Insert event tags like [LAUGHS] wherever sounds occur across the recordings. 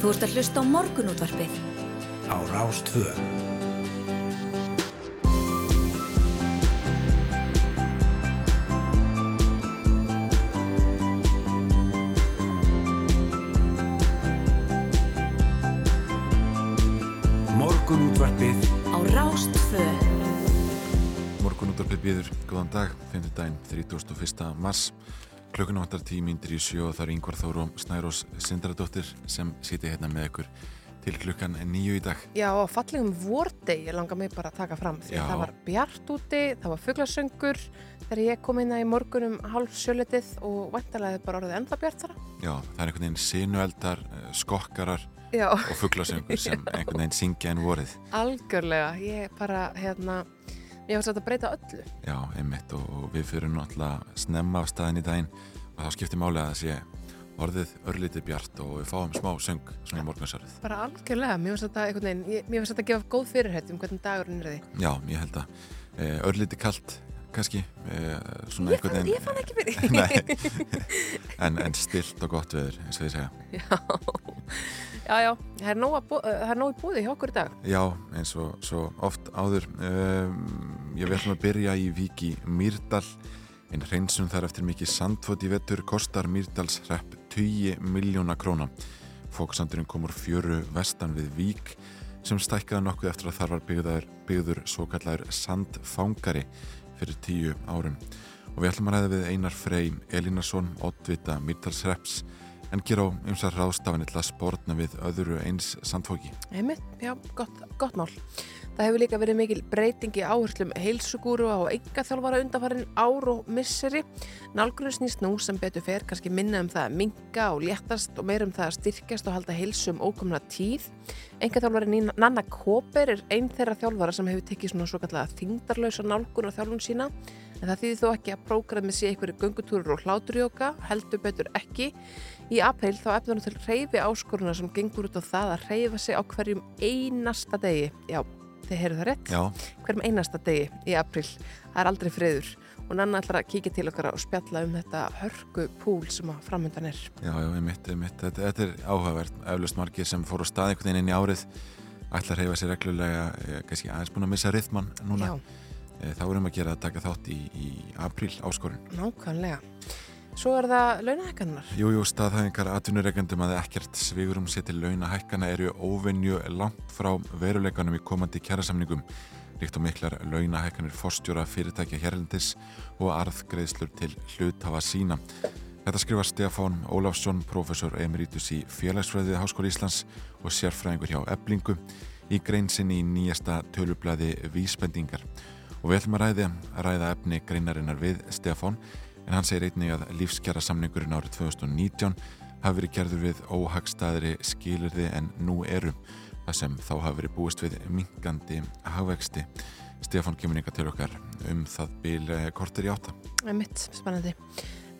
Þú ert að hlusta á morgunútvarpið. Á Rástvö. Morgunútvarpið Á Rástvö. Morgunúttarpið býður, góðan dag, 5. daginn, 31. mars. Klukkuna vantar tímíndir í sjó og það er yngvar Þóru Snærós Sindradóttir sem siti hérna með ykkur til klukkan nýju í dag. Já, á fallegum vordegi langar mig bara að taka fram því Já. að það var bjart úti, það var fugglasöngur þegar ég kom inn að í morgunum hálf sjölitið og vantarlega bara orðið ennþá bjart þara. Já, það er einhvern veginn sinueldar, eh, skokkarar Já, og fugglasöngur sem [LAUGHS] einhvern veginn syngja en vorið. algjörlega. Ég bara, hérna, ég var sætt að breyta öllu. Já, einmitt og, við fyrir náttúrulega snemma af staðin í daginn og þá skiptir máli að sé orðið örlítið bjart og við fáum smá söng svona í morgunsarið. Bara algjörlega. Mér var sætt að, að gefa góð fyrirhætt um hvernig dagurinn er því. Já, ég held að e, örlítið kalt kannski, e, svona Ég fann, ég fann ekki fyrir. [LAUGHS] En, en stilt og gott veður, eins og ég segja. Já, já, já, það er nóg, að bó- það er nóg í búði hjá okkur í dag. Já, eins og svo oft áður. Um, ég ætlum að byrja í Víki Mýrdal. Einn hreinsun þar eftir mikið sandfót í vettur kostar Mýrdals hrepp 20 miljóna króna. Fóksandurinn kom úr fjöru vestan við Vík sem stækkaði nokkuð eftir að þar var byggður, byggður svo kallar sandfangari fyrir tíu árum. Og við ætlum að ræða við Einar Frey Elínason, Ottvita Mýrdalshrepps en gera á ymsar ráðstafanir til að spórna við öðru eins sandfóki. Einmitt, já, gott, gott mál. Það hefur líka verið mikil breyting í áherslum heilsugúru á enga þjálfara undanfarin ár og misseri. Nálgurinn snýst nú sem betur fer kannski minna um það að minga og léttast og meira um það að styrkjast og halda heilsu um ókomna tíð. Enga þjálfari Nanna Kóper er einn þeirra þjálfara sem hefur tekið svona svo kallega þingdarlausa nálgun á þjálfun sína. En það þýðir þó ekki að prógramið sé einhverju göngutúrur og hláturjóka, heldur betur ekki. Í april þá efnir hún til reyfi áskoruna sem gengur út á það að reyfa sig á hverjum einasta degi. Já, þið heyrðu það rétt. Já, Hverjum einasta degi í april. Það er aldrei friður. Og Nanna ætlar að kíkja til okkar og spjalla um þetta hörku púl sem að framöndan er. já, já, einmitt, einmitt. Þetta, þetta er áhugavert, eflust margir sem fór á stað einhvern veginn inn í árið ætla að reyfa sér reglulega, eh, kannski aðeins búin að missa rithman núna. Já, Eh, Þá erum að gera að taka þátt í, í apríl áskorun. nákvæmlega. Svo er það launahekkanar. Jú, jú, staðhæfingar atvinnureikandum að ekkert svigurum sér til launahækkana eru óvenju langt frá veruleikanum í komandi kjærasamningum líkt og miklar launahækkanir forstjóra fyrirtækja hérlendis og arðgreðslur til hluthafa sína. Þetta skrifa Stefán Ólafsson, professor emeritus í félagsfræðið Háskóli Íslands og sérfræðingur hjá Eblingu í grein sinni í nýjasta tölublaði Vísbendingar. Og við ætlum að ræða, að ræða efni Stefán en hann segir einnig að lífskjara samningurinn árið 2019 hafi verið gerður við óhagstaðri skilirði en nú eru það sem þá hafi verið búist við minkandi hagvexti. Kemur ykkar til okkar um það bíl kortir í átta. Mitt, spennandi.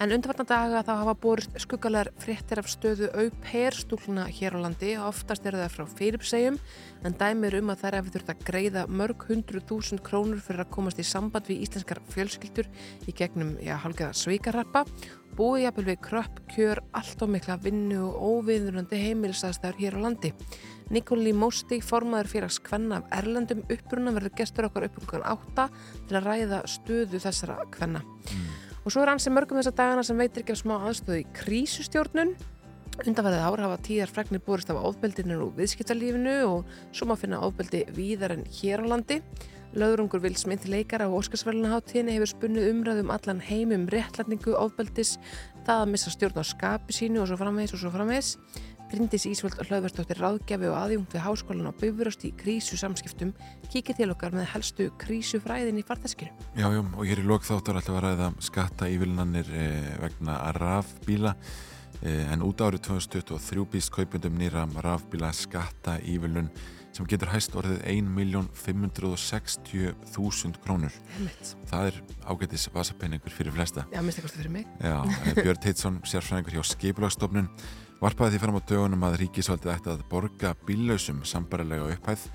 En undarfarnar daga þá hafa borist skuggalegar fréttir af stöðu au-pair-stúluna hér á landi oftast eru það frá fyrirpsegjum en dæmir um að þær hefur þurft að greiða mörg hundru þúsund krónur fyrir að komast í samband við íslenskar fjölskyldur í gegnum, já, halgeða svíkarappa búið jafnvel við kröpp, kjör, allt og mikla vinnu og óviðunandi heimilsastæður hér á landi. Nikoli Mósti, formaður fyrir að skvenna af erlendum uppruna verður gestur okkar upp um átta til að ræða stöðu þessara kvenna. Og svo er ansi mörgum þessa dagana sem veitir ekki af smá aðstöðu í krísustjórnun. Undanfærið ár hafa tíðar fregnir borist af ofbeldinu og viðskiptalífinu og svo má finna ofbeldi víðar en hér á landi. Löðrungur Vil Smith leikara á Óskarsvælunaháttíðinni hefur spunnið umræðum allan heim um réttlætningu ofbeldis, það að missa stjórn á skapi sínu og svo framvegis og svo framvegis. Bryndis Ísvöld hlaðverstóttir ráðgjafi og aðjungt við háskólan á Bifuröst í krísu samskiptum kíkir til okkar með helstu krísufræðin í farteskinu. Já, já, og hér í lok þáttur ætlum við að ræða skatta ívilnanir eh, vegna rafbíla eh, en út árið 2023 býst kaupundum nýra rafbíla skatta ívilnun sem getur hæst orðið 1.560.000 krónur. Það er ágætis vasapenningur fyrir flesta. Já, minnst eitthvað fyrir mig. Já, eh, Björn Teitsson, sérfræðingur hjá Skipulagstofnun, varpaði því fram á dögunum að ríkisvaldið ætti að borga bílausum sambarilega upphæð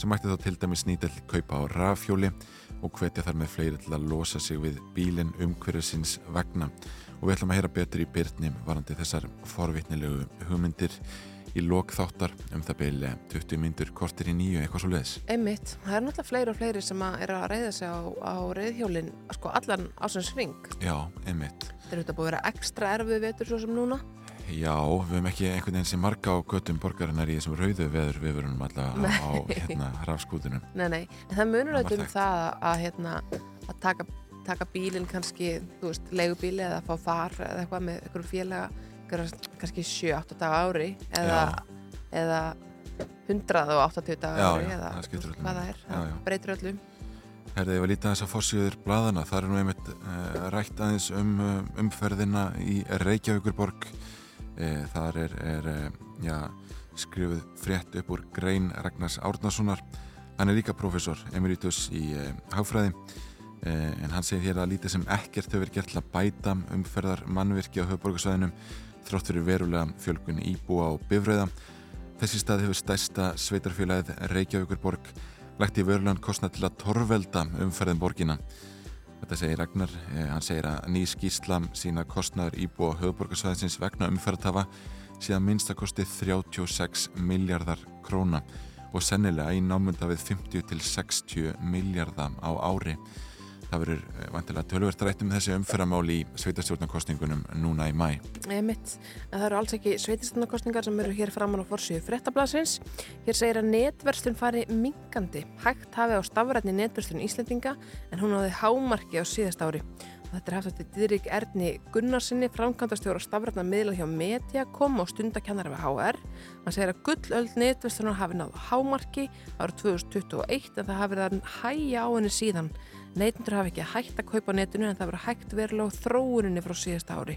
sem ætti þá til dæmis nýta til kaupa á rafhjóli og hvetja þar með fleiri til að losa sig við bílinn umhverfisins vegna. Og við ætlum að heyra betur í byrnum varandi þessar forvitnilegu hugmyndir í lokþáttar um það beil 20 myndur kortir í nýju eitthvað svo leiðis. Einmitt, það er náttúrulega fleiri og fleiri sem að er að reyða sig á, á reyðhjólinn sko allan ásins ring. Já, einmitt. Þeir eru þetta búið að vera ekstra erfið vetur svo sem núna. Já, við hefum ekki einhvern veginn sem marga á göttum borgarinnar í þessum rauðu veður viðvörunum allavega á hérna rafskútunum. Nei, nei, en það munur auðvitað um það að, hérna, að taka, taka bílinn kannski, þú veist, leigubíli eða fá far eða eitthvað með einhverjum félaga kannski 7-8 daga á ári eða, eða 180 daga á Já, ári já, eða það hvað það er, það já. breytir öllum. Herði, ég var lítið aðeins að fórsýður bladana. Það er nú einmitt uh, rætt aðeins um uh, umferðina í Reykjavíkurborg. Uh, þar er, er uh, já, skrifuð frétt upp úr Grein Ragnars Árnasonar. Hann er líka professor emeritus í uh, hagfræði. Uh, en hann segir hér að lítið sem ekkert hefur gert til að bæta umferðar mannvirki á höfuborgarsvæðinum þrótt fyrir verulega fjölgun íbúa og bifræða. Þessi stað hefur stærsta sveitarfélagið Reykjavíkurborg lagt í verulegan kostnað til að torvelda umferðin borgina. Þetta segir Ragnar, eh, hann segir að ný skýrslam sína kostnaður íbúa höfuborgarsvæðinsins vegna umferðtafa síðan minnstakosti 36 miljardar króna og sennilega í námunda við 50 til 60 miljardar á ári. Það verður eh, vantilega tölvert rætt um þessi umferðamál í sveitarstjórnarkostningunum núna í mæ. Einmitt. En það eru alls ekki sveitistunarkostningar sem eru hér framan á forsíðu fréttablasins. Hér segir að netverslun fari minkandi. Hægt hafi á stafrætni netverslun Íslendinga en hún áði hámarki á síðast ári. Og þetta er haft eftir Didrik Erni Gunnarsinni, framkvæmdastjóra stafrætna miðla hjá Mediacom og stundakennara við HR. Hann segir að gullöld netverslunar hafi náð hámarki árið 2021 en það hafi verið að hæja á henni síðan. Neytundur hafi ekki hægt að kaupa netinu en það verið hægt verulega þróuninni frá síðasta ári.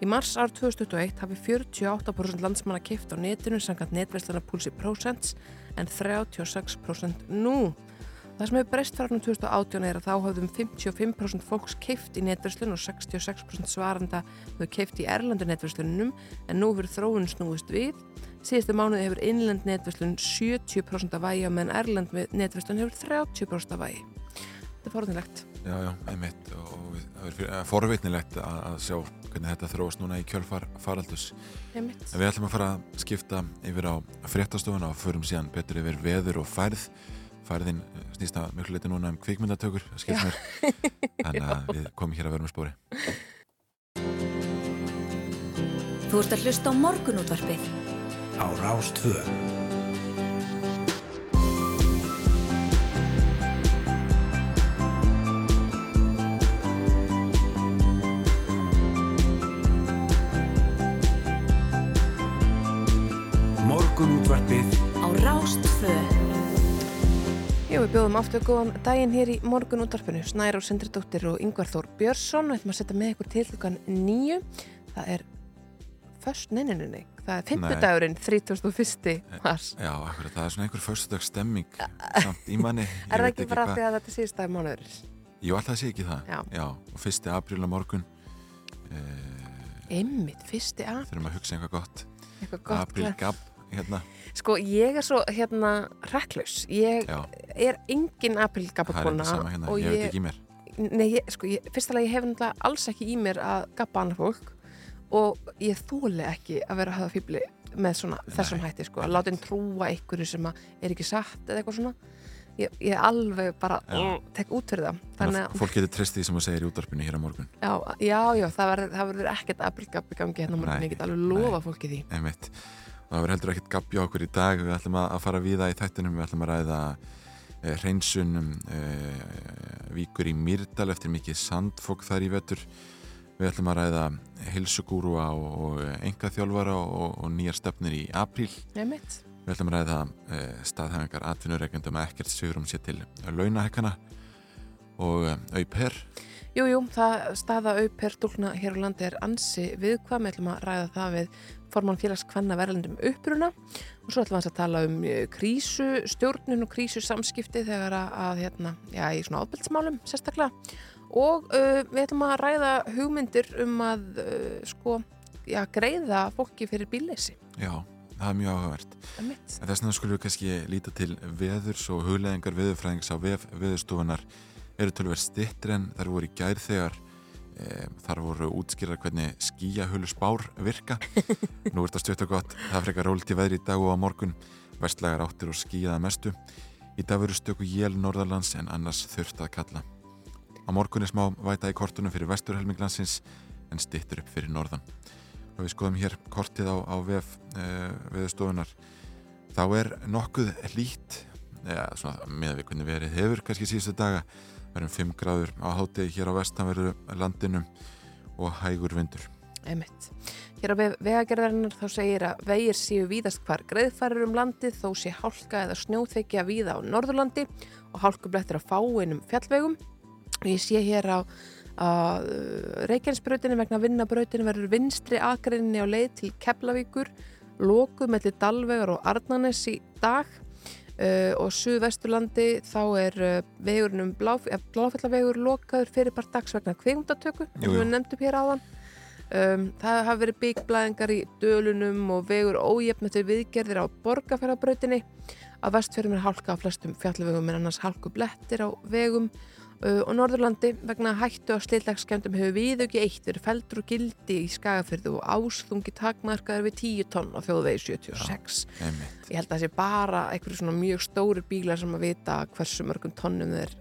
Í mars ár 2021 hafi 48% landsmanna keift á netinu samkvæmt netverslana púlsi prósents en 36% nú. Það sem hefur breyst frá árinu 2018 er að þá hafðum 55% fólks keift í netverslun og 66% svaranda hefur keift í erlandu netverslunum en nú hefur þróun snúist við. Síðustu mánuði hefur innlend netverslun 70% af vægi og meðan erland netverslun hefur 30% af vægi. Þetta er forðinlegt. Já, já, einmitt og það er eh, forvitnilegt að, að sjá hvernig þetta þróast núna í kjölfar faraldus. Einmitt. En við ætlum að fara að skipta yfir á fréttastofuna og förum síðan betur yfir veður og færð. Færðin eh, snýst að mjög leiti núna um kvikmyndatökur. Þannig að [LAUGHS] við komum hér að vera með spóri. Þú ert að hlusta á morgunútvarpið. á Rástvö. Morgunútvarpið Á Rástvö. Jú, við bjóðum aftur góðan daginn hér í morgun útvarpinu. Snæra og Sindridóttir og Yngvar Þór Björnsson. Við ætlum að setja með ykkur til hlukan nýju. Það er först, nei, nei, nei, nei. Það er fimmtudagurinn, 31. mars. Já, akkurat, það er svona einhver förstudags stemming samt í manni. [LAUGHS] Er það ekki bara því að þetta er síðust dag mánuður? Jú, alltaf sé ekki það. Já. og fyrsti apríl á morgun. Uh, Einmitt, fyrsti að, þurfum að hugsa eitthvað gott. eitthvað gott. Apríl hérna. Sko, ég er svo, hérna, reklaus. Ég Já, er engin það er aprilgabakona. ekki sama hérna. og Ég veit ekki í mér. Nei, ég, sko, ég, fyrstulega ég hef náttúrulega alls ekki í mér að gappa annað fólk og ég þóli ekki að vera að hafa fýbli með svona þessum hætti, sko, að láta einn trúa einhverju sem er ekki satt eða eitthvað svona ég, ég alveg bara uh, tek út fyrir það Þannig að fólk getur treyst því sem þú segir í útvarpinu hér á morgun. já, já, já, það verður, það ekkert í gangi hérna á morgun, Nei, ég get alveg lofa fólki því Einmitt. Það verður heldur ekkert gabb hjá okkur í dag. Við ætlum að fara víða í þættinum. Við ætlum að ræða e, hreinsunum e, víkur í Mýrdal eftir mikið sandfók þar í vetur. Við ætlum að ræða hilsugúrua og, enga þjálfara og, og nýjar stefnir í apríl. Nei, mitt, Við ætlum að ræða e, staðhæfingar atvinnureikendum að ekkert sigurum sér til launahækana og e, auper. Jú, jú, það staða auper dúlna hér á landi er ansi viðkvæm, við ætlum að ræða það við formann félags kvenna verðlendum uppruna og svo ætlum við að tala um eh, krísustjórnun og krísusamskipti þegar að, að hérna, já, í svona ábyrgsmálum sérstaklega og uh, við ætlum að ræða hugmyndir um að uh, sko, já, greiða fólki fyrir bíleysi. Já, það er mjög áhugavert. Það er mitt. Þess vegna skulum við kannski líta til veðurs og hugleðingar veðurfræðings á veðurstofunar eru tölver stittri en þar voru í gær þegar þar voru útskýrar hvernig skíahölu spár virka. [LAUGHS] Nú er þetta stjött og gott. Það frekar rólt í veðri í dag og á morgun. Vestlagar áttir og skíaða mestu. Í dag veru stöku jél norðarlands en annars þurft að kalla. Á morgun er smá væta í kortunum fyrir vesturhelminglansins en stittur upp fyrir norðan. Og við skoðum hér kortið á, á vef e, veðustofunar þá er nokkuð lít ja, svona, með við hvernig verið hefur kannski síðustu daga verðum 5 gráður á hátegi hér á vestanverðu landinu og hægur vindur. Einmitt. Hér á vegagerðarinnar þá segir að vegir séu víðast hvar greiðfærir um landið þó sé hálka eða snjóþekja víða á Norðurlandi og hálkublettir á fáinum fjallvegum. Ég sé hér á að Reykjanesbrautinu vegna vinnabrautinu verður vinstri akrinni á leið til Keflavíkur lokuð mellir Dalvegar og Arnanes í dag uh, og Suðvesturlandi þá er uh, vegurnum bláf, bláfallavegur lokaður fyrir part dags vegna kvegundatöku sem við nefndum hér áðan. Um, það hafa verið byggblæðingar í dölunum og vegur ójefnættur viðgerðir á borgarferðarbrautinni að vestferðum er hálka á flestum fjallvegum en annars hálku blettir á vegum og Norðurlandi vegna hættu á slillagskjöndum hefur viðauki eitt verið feldur og gildi í skagafyrðu og ásþungi takmarkaður við 10 tonn á þjóðvegi 76 Já, ég held að það sé bara einhverju svona mjög stóri bílar sem að vita hversu mörgum tonnum þeir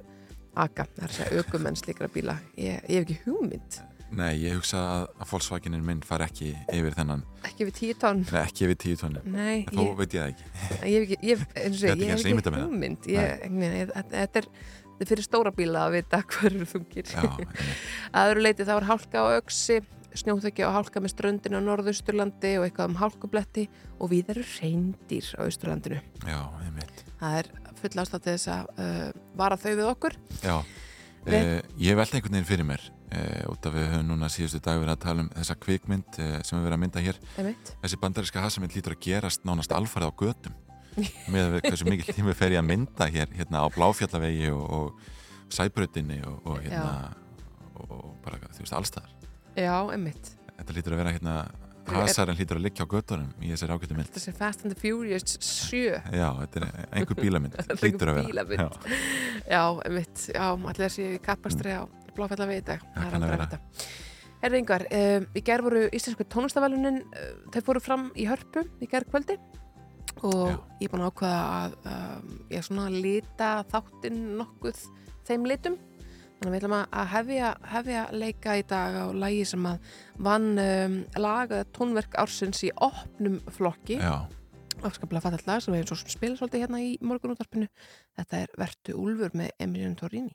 aga, það er að segja aukumenn slikra bíla. Ég, ég hef ekki hugmynd. Nei, ég hugsa að, að Volkswagenin minn far ekki yfir þennan. Ekki yfir 10 tonn? Nei, ekki yfir 10 tonn Nei Þó ég, veit ég það ekki. Ég hef ekki, ég, ég, ég hef ekki hugmynd. Þetta er fyrir stóra bíla að vita [LAUGHS] hverju þungir. [LAUGHS] Að öðru leiti þá er hálka á auksi snjóþökja og hálka með ströndinu á norðausturlandi og eitthvað um hálkubletti og við erum reyndir á austurlandinu. Já, einmitt. Það er full ástætt þess að uh, vara þau við okkur. Já, Við... eh, ég veldi einhvern veginn fyrir mér eh, út af við höfum núna síðustu dag verið að tala um þessa kvikmynd eh, sem við verðum að mynda hér. Einmitt. Þessi bandaríska hasamind lítur að gerast nánast alfarið á gödum með að við hversu mikið tími fer ég að mynda hér hérna á Bláfjallavegi og, og Sæbrutinni og, og hérna og bara þú veist allstaðar Já, emitt Þetta lítur að vera hérna hasarinn lítur að liggja á göttunum í þessari ágættu mynd. Þetta er Fast and the Furious 7 Já, þetta er einhver bílamynd lítur að vera. Já, já emitt Já, allir í kappastri á Bláfjallavegi í dag. Það kann að vera. Herri yngar, um, í gerð voru Íslensku tónlistavælunin uh, þeir fóru fram í hörpu í gerð kvöldi og Já. ég er búin að ákvaða að um, ég er svona að lita þáttinn nokkuð þeim litum. Þannig að við ætlum að hefja, hefja leika í dag á lægi sem að vann um, lagað tónverk ársins í opnum flokki. Afskaplega fatall lag sem við hefum svo spila svolítið hérna í morgunúttarpinu þetta er Vertu Úlfur með Emilion Torrini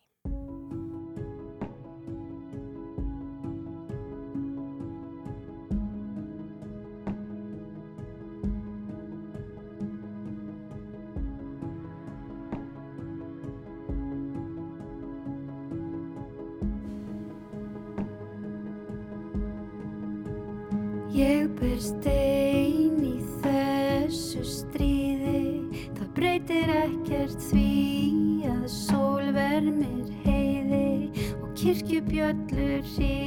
Ber stein í þessu stríði. Það breytir ekkert því að sól vermir heiði Og kirkjubjöllur ringja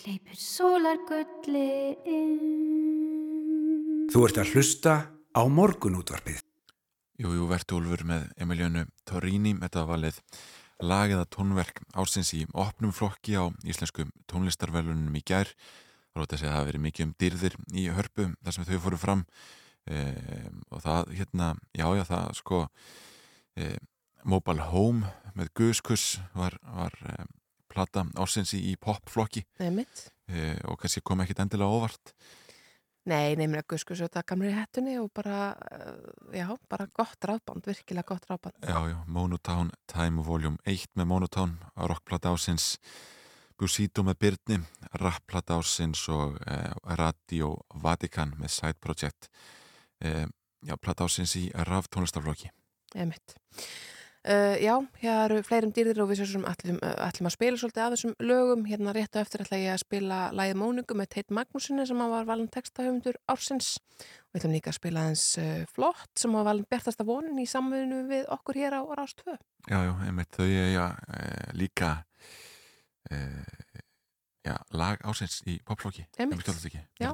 sem hleypir sólargulli inn. Þú ert að hlusta á morgunútvarpið. Jú, jú, Vertúlfur með Emiljönu Torrini, þetta var valið lagið að tónverk ásins í opnum flokki á íslenskum tónlistarvelunum í gær. Það róti að segja að það verið mikið um dýrðir í hörpu þar sem þau fóru fram e, og það, hérna, já, já, það sko e, Mobile Home með Guðskuss var, var plata ásins í, í popflokki Nei, mitt. e, og kannski kom ekkit endilega óvart. Nei, nefnir að Guðsku svo þetta gamri hættunni og bara, uh, já, bara gott ráðband, virkilega gott ráðband. Já, já, Monotown, Time Volume 1 með Monotown, rockplata ásins Busito með Byrni rapplata ásins og eh, Radio Vatican með Side Project eh, já, plata ásins í raf tónlistarflokki Emitt. Uh, já, hér eru fleirum dýrðir og við séum uh, ætlum að spila svolítið af þessum lögum. Hérna rétt á eftir ætla ég að spila lægið Móningu með Teit Magnúsinni sem var valin textahöfundur ársins. Og við ætlum líka að spila hans uh, flott sem var valin Bertasta vonin í samfunnu við okkur hér á Rás 2. Já, já, einmitt, þau er já, eh, líka eh, já, lag ásins í popflokki Einmitt. Já.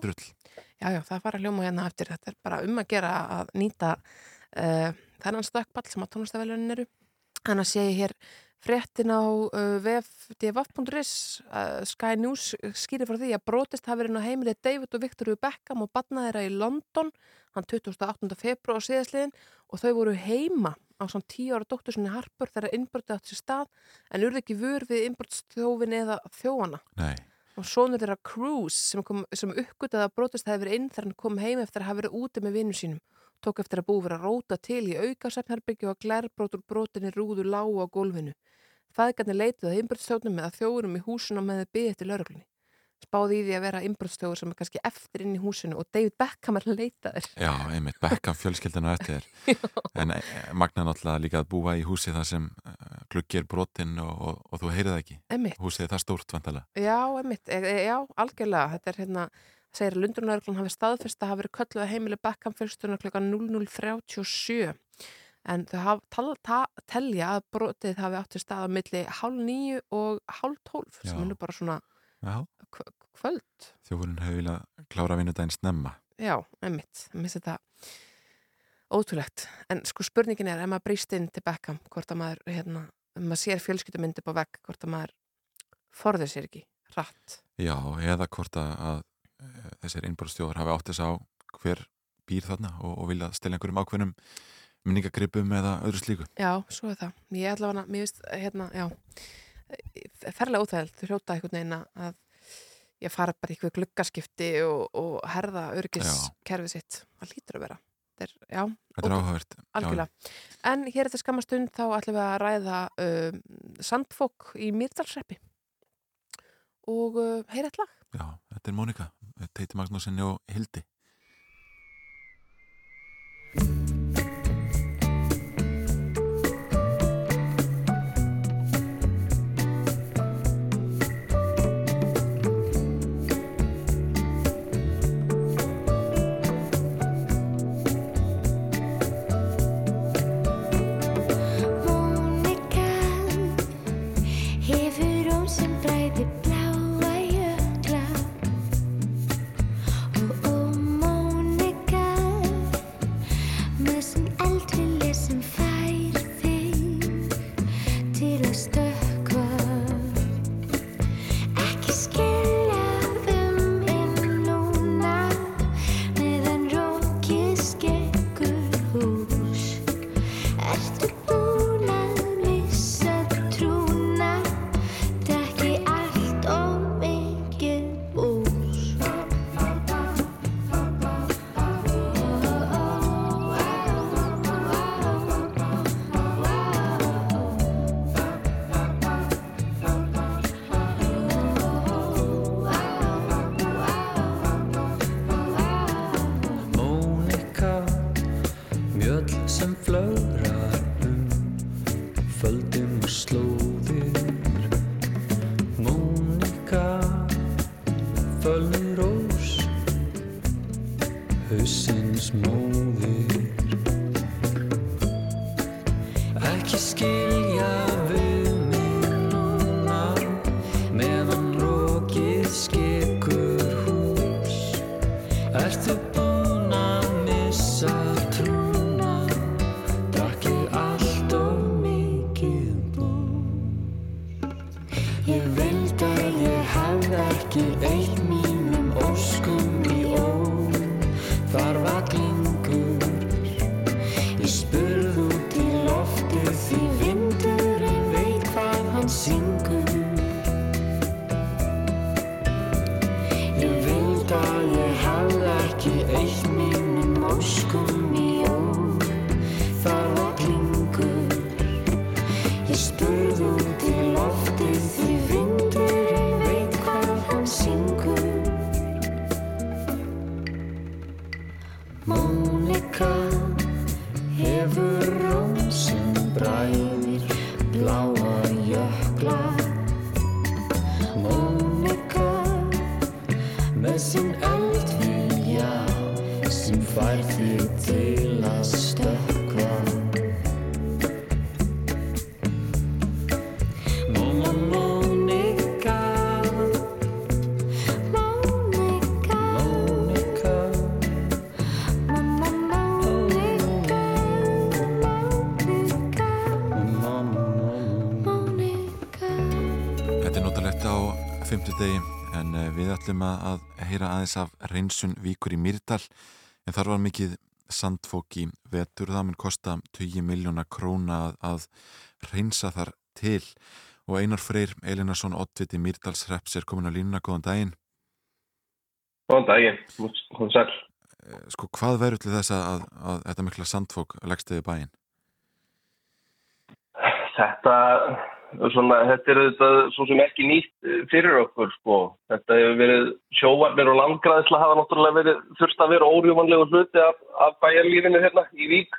Já, já, það fara hljóma hérna eftir. Þetta er bara um að gera að nýta uh, þennan stökkball sem að tónlistavelunin eru. Þannig að sé ég hér fréttin á uh, vf.df.is uh, Sky News skýrir frá því að brotist hafi verið á heimilið David og Victoria Beckham og batna þeirra í London hann 28. februar á síðasliðin og þau voru heima á svona 10 ára dóttursinni Harper þegar innbrotið átt sér stað en urði ekki vör við innbrotstjófin eða þjóana Nei, og sonur þeirra Cruz sem, sem uppgötaði að brotist hefði verið inn þegar hann kom heim eftir að hafa verið úti með vinnu sínum tók eftir að búi verið að róta til í aukasefnherbyggju og glærbrótur brotinni rúðu lágu á gólfinu. Fæðgarnir leituð að innbrotstjónum eða þjóðurum í húsinu með þið byggði til lögreglunni. Spáði í því að vera innbrotstjóður sem er kannski eftir inn í húsinu og David Beckham er leitaður. já, einmitt, Beckham fjölskyldinu eftir [LAUGHS] þér en eh, magna náttúrulega líka að búa í húsi þar sem gluggi er brotinn og, og, og þú heyrið ekki Emmitt. húsið er það stórt vantalega Já, emmitt, e, e, já, algjörlega. Þetta er hérna, segir að Lundunaröglun hafi staðfest að hafi verið kölluð að heimili Beckham fjölstuna kl. 00.37 en þau hafa telja að brotið hafi átt í stað á milli hálf nýju og hálf tólf sem er bara svona kvöld. þjófurinn hefur viljað klára vinnudaginn snemma Já, emmitt, mér finnst þetta ótrúlegt. En sko spurningin er, ef maður brýst inn til Beckham, hvort að maður, hérna, maður sér fjölskyttumyndi upp á vegg, hvort að maður forður sér ekki, rætt. Já, eða hvort að þessir innbárstjóðar hafi átt þess á hver býr þarna og, og vilja stila einhverjum ákveðnum minningagripum eða öðru slíku. Já, svo er það. Ég ætla að, mér veist, hérna, já, ferlega óþægild, þú hljóta einhvern veginn að ég fara bara í eitthvað gluggaskipti og, og herða örgiskerfið sitt. Það lítur að vera. Er, já, þetta er áhugavert. Algjörlega. En hér eftir skamastund þá ætlum við að ræða um, sandfók í Mýrdalsreppi og uh, heyra eitt lag. Já, þetta er Mónika, Teiti Magnúsinni og Hildi. Ætlum aðeins af reynsun víkur í Myrdal en þar var mikið sandfók í vetur. Það mun kosta 20 miljóna króna að, að reynsa þar til. Og Einar Freyr Elinarsson Ottviti Myrdalsreps er komin á línuna, góðan daginn. Góðan daginn, hún sæl. Eh, Sko hvað verður til þess að, að, að þetta mikla sandfók leggst yfir bæinn? Þetta Svona, þetta er þetta svo sem ekki nýtt eh, fyrir okkur sko. Þetta hefur verið sjóvarnir og landgræðisla hafa náttúrulega verið þurft að vera órjúmanlegu hluti af, af bæjarlífinu hérna í Vík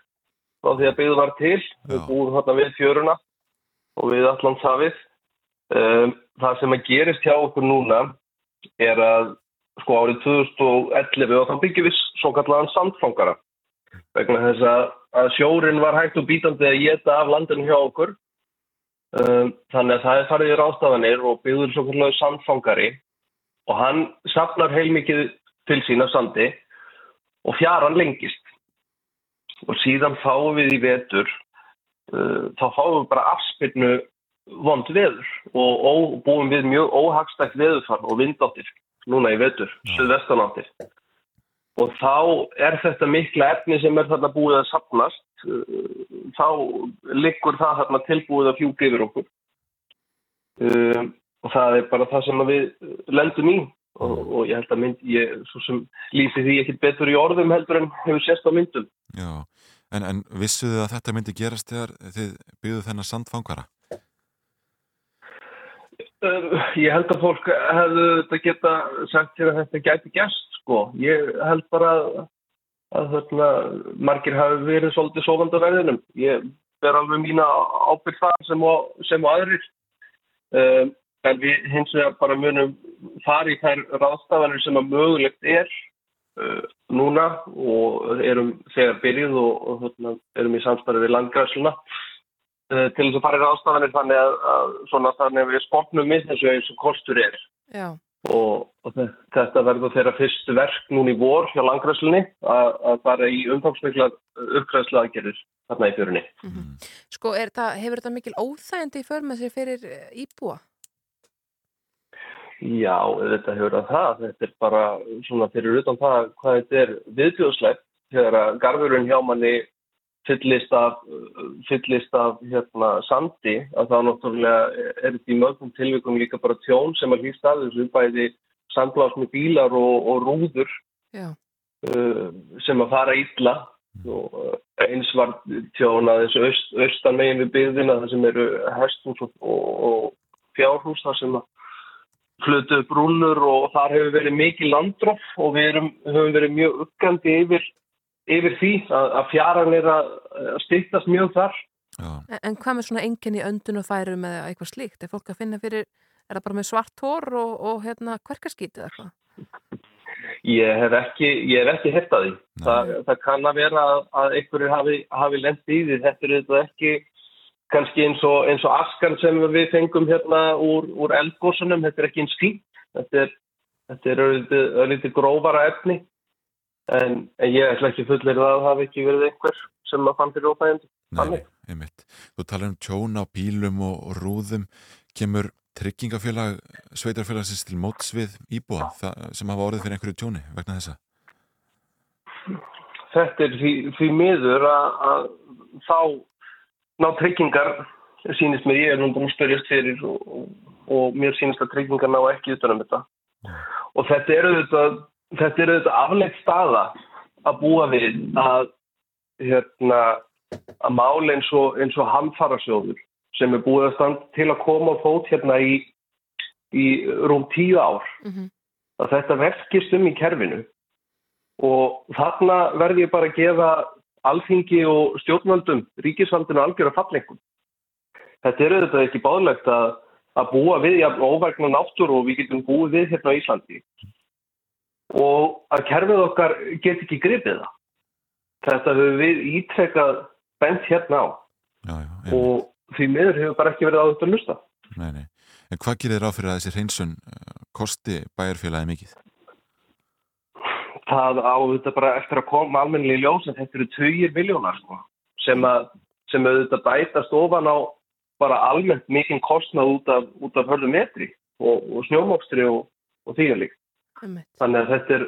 þá því að byggðu var til. Við búum hérna við fjöruna og við Allandshafið. Um, það sem að gerist hjá okkur núna er að sko árið 2011 og þá byggjum við svo kallan sandfangara vegna þess að, að sjórin var hægt og bítandi að geta af landinu hjá okkur þannig að það er farið í rástafanir og byggður svo kallar sandfangari og hann sapnar heilmikið til sína sandi og fjaran lengist. og síðan fáum við í vetur uh, þá fáum við bara afspilnu vond veður og, og búum við mjög óhagstækt veðurfar og vindáttir núna í vetur, suðvestanáttir. Og þá er þetta mikla efni sem er þarna búið að sapnast þá liggur það þarna tilbúið að fjúka yfir okkur um, og það er bara það sem við lendum í og, og ég held að mynd, ég svo sem lýsi því ekki betur í orðum heldur en hefur sérst á myndum Já, en, en vissuðu að þetta myndi gerast þegar þið byggðu þennan sandfangara? Uh, ég held að fólk hefðu þetta geta sagt hér að þetta gæti gæst sko. Ég held bara að, að þarna, margir hafi verið svolítið sofandi á verðinum. Ég ber alveg mína ábyrg það sem og, sem og aðrir. Um, en við hins vegar bara munum fara í þær ráðstafanir sem að mögulegt er uh, núna og erum þegar byrjuð og, og þarna, erum í samstarfi við landgræsluna uh, til þess að fara í ráðstafanir þannig að, að svona þannig að við spotnum við þessu eins og kostur er. Já. Og, og þetta verður þeirra fyrstu verk núni í vor hjá langræslinni að, fara í umfangsmikla uppgræsla aðgerðir þarna í fjörunni. Mm -hmm. Sko, það, hefur þetta mikil óþægandi í för með sér fyrir íbúa? Já, þetta hefur að það. Þetta er bara svona fyrir utan það hvað þetta er viðbjóðslegt þegar að garfurinn hjá manni fyllist af, fyllist af hérna, sandi að þá náttúrulega er þetta í mörgum tilvikum líka bara tjón sem að hlýst að þessu bæði sandblásni bílar og, og rúður uh, sem að fara ítla og uh, eins var tjón að þessu öst, austan megin við byggðina það sem eru hestús og, og, og fjárhús þar sem að flutuð brúnur og þar hefur verið mikið landróf og við erum, höfum verið mjög uppgandi yfir yfir því að, að fjaran er að, að styrtast mjög þar. En, en hvað með svona enginn í öndun og færum eða eitthvað slíkt? Er fólk að finna fyrir, er það bara með svart hór og, og hérna hverkarskítið eða eitthvað? Ég hef ekki, ég hef ekki hert að því. Það, það kann að vera að, að einhverju hafi, hafi lendið í því. Þetta er þetta ekki kannski eins og, eins og askan sem við fengum hérna úr, úr eldgósunum. Þetta er ekki eins fínt. Þetta er, þetta er auðvitað grófara efni En, en ég ætla ekki fullir að það hafi ekki verið einhver sem að fann fyrir óbæðandi. Nei, einmitt. Þú talar um tjón á bílum og, rúðum. Kemur tryggingafélag, sveitarfélagsins til mótsvið íbúa sem hafa orðið fyrir einhverju tjóni vegna þessa? Þetta er því, því miður að, að þá ná tryggingar, sínist mér, ég er nú búin að spyrjast fyrir og, og, og mér sínist að tryggingar ná ekki utanum þetta. Og þetta eru þetta þetta er auðvitað afleitt staða að búa við að, hérna, að mála eins og, og hamfarasjóður sem er búið að standa til að koma á fót hérna í, í rúm tíu ár. Mm -hmm. Að þetta verkist um í kerfinu og þarna verði ég bara að gefa alþingi og stjórnvöldum, ríkisvaldinu algjör að fallengum. Þetta er auðvitað ekki báðlegt að, að búa við jafn óvægna náttúru og við getum búið við hérna á Íslandi og að kerfið okkar get ekki gripið það. Þetta höfum við ítrekkað bent hérna á já, já, og því miður hefur bara ekki verið á þetta að lusta. Nei, nei. En hvað gerir þér á fyrir að þessi hreinsun eh, kosti bæjarfélagi mikið? Það á þetta bara eftir að koma almennilega í ljós en þetta eru 20 miljónar sko, sem að sem auðvitað bætast ofan á bara almennt mikinn kostnað út af, af hörðu metri og, og snjómokstri og, og því að líka. Þannig að þetta er,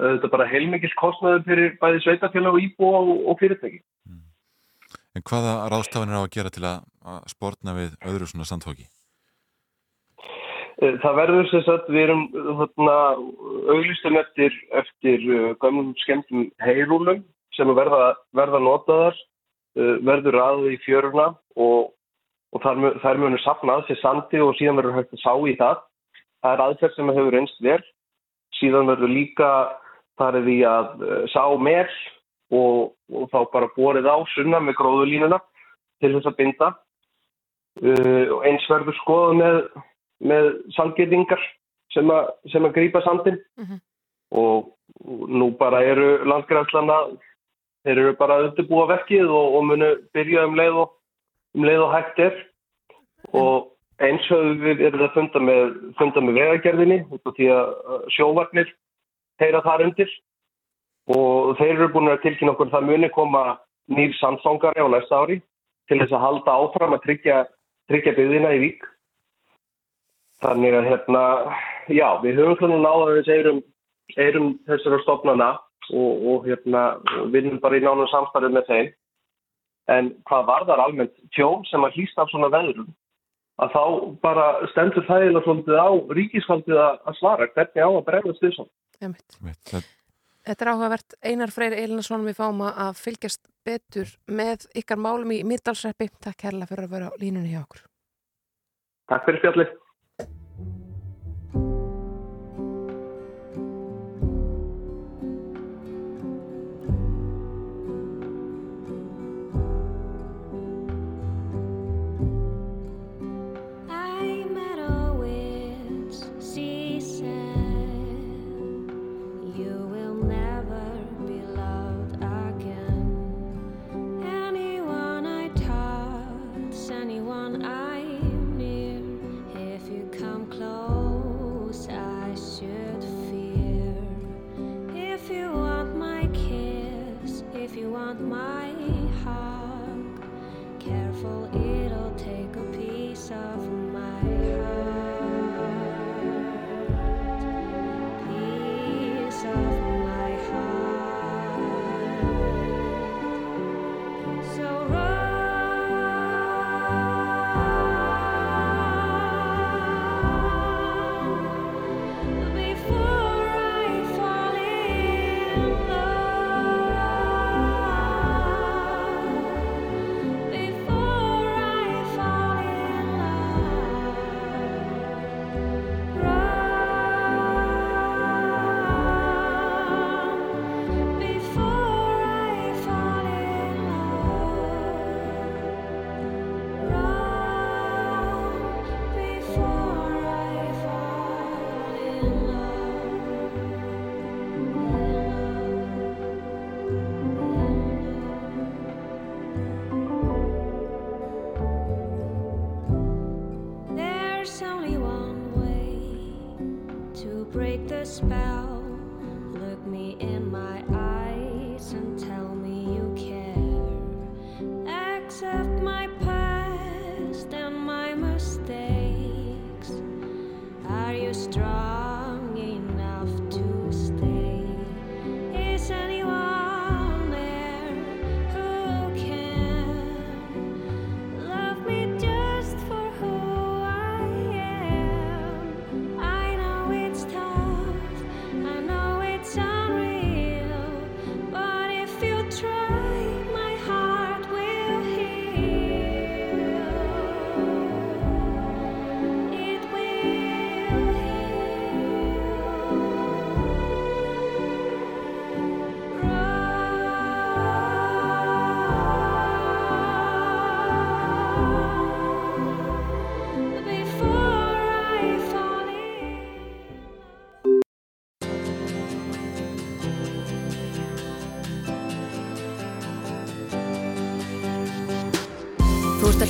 þetta er bara heilmikið kostnaður fyrir bæði sveitafélag og íbú og, og fyrirtæki. Mm. En hvaða ráðstafanir á að gera til að, að spórna við öðru svona sandhóki? Eh, það verður sem sagt, við erum þarna auglistum eftir, eftir uh, gamlum skemmtum heyrúlum sem verða, verða notaðar, uh, verður aðið í fjöruna og, og þar, þar munur sapnað sér sandi og síðan verður hægt að sá í það. Það er aðferð sem hefur einst verð síðan verður líka farið í að eh, sá mell og, og þá bara borið á sunna með gróðulínuna til þess að binda. Uh, og eins verður skoða með, með sandgirðingar sem, sem að grýpa sandin mm -hmm. og, nú bara eru landgræðslana þeir eru bara að undirbúa verkið og, og munu byrja um leið og um leið og hægt er. Og Eins höfum við verið að funda með, með vegagerðinni því að sjóvarnir heyra þar undir og þeir eru búin að tilkynna okkur það muni koma nýr samsongari á næsta ári til þess að halda áfram að tryggja, tryggja byggðina í vík. Þannig að hérna, já, við höfum svona náða þess eirum, eirum þessara stofnana og, og hérna, og vinnum bara í nánum samstarfið með þeim. En hvað varðar almennt tjón sem að hlýsta af svona veðurum, að þá bara stendur þægilega svolítið á ríkisfaldið að svara hvernig á að bregðast því. Einmitt. Þetta er áhugavert Einar Freyr Elinarsson við fáum að fylgjast betur með ykkar málum í Middalsreppi. Takk kærlega fyrir að vera á línunni hjá okkur. Takk fyrir spjallið.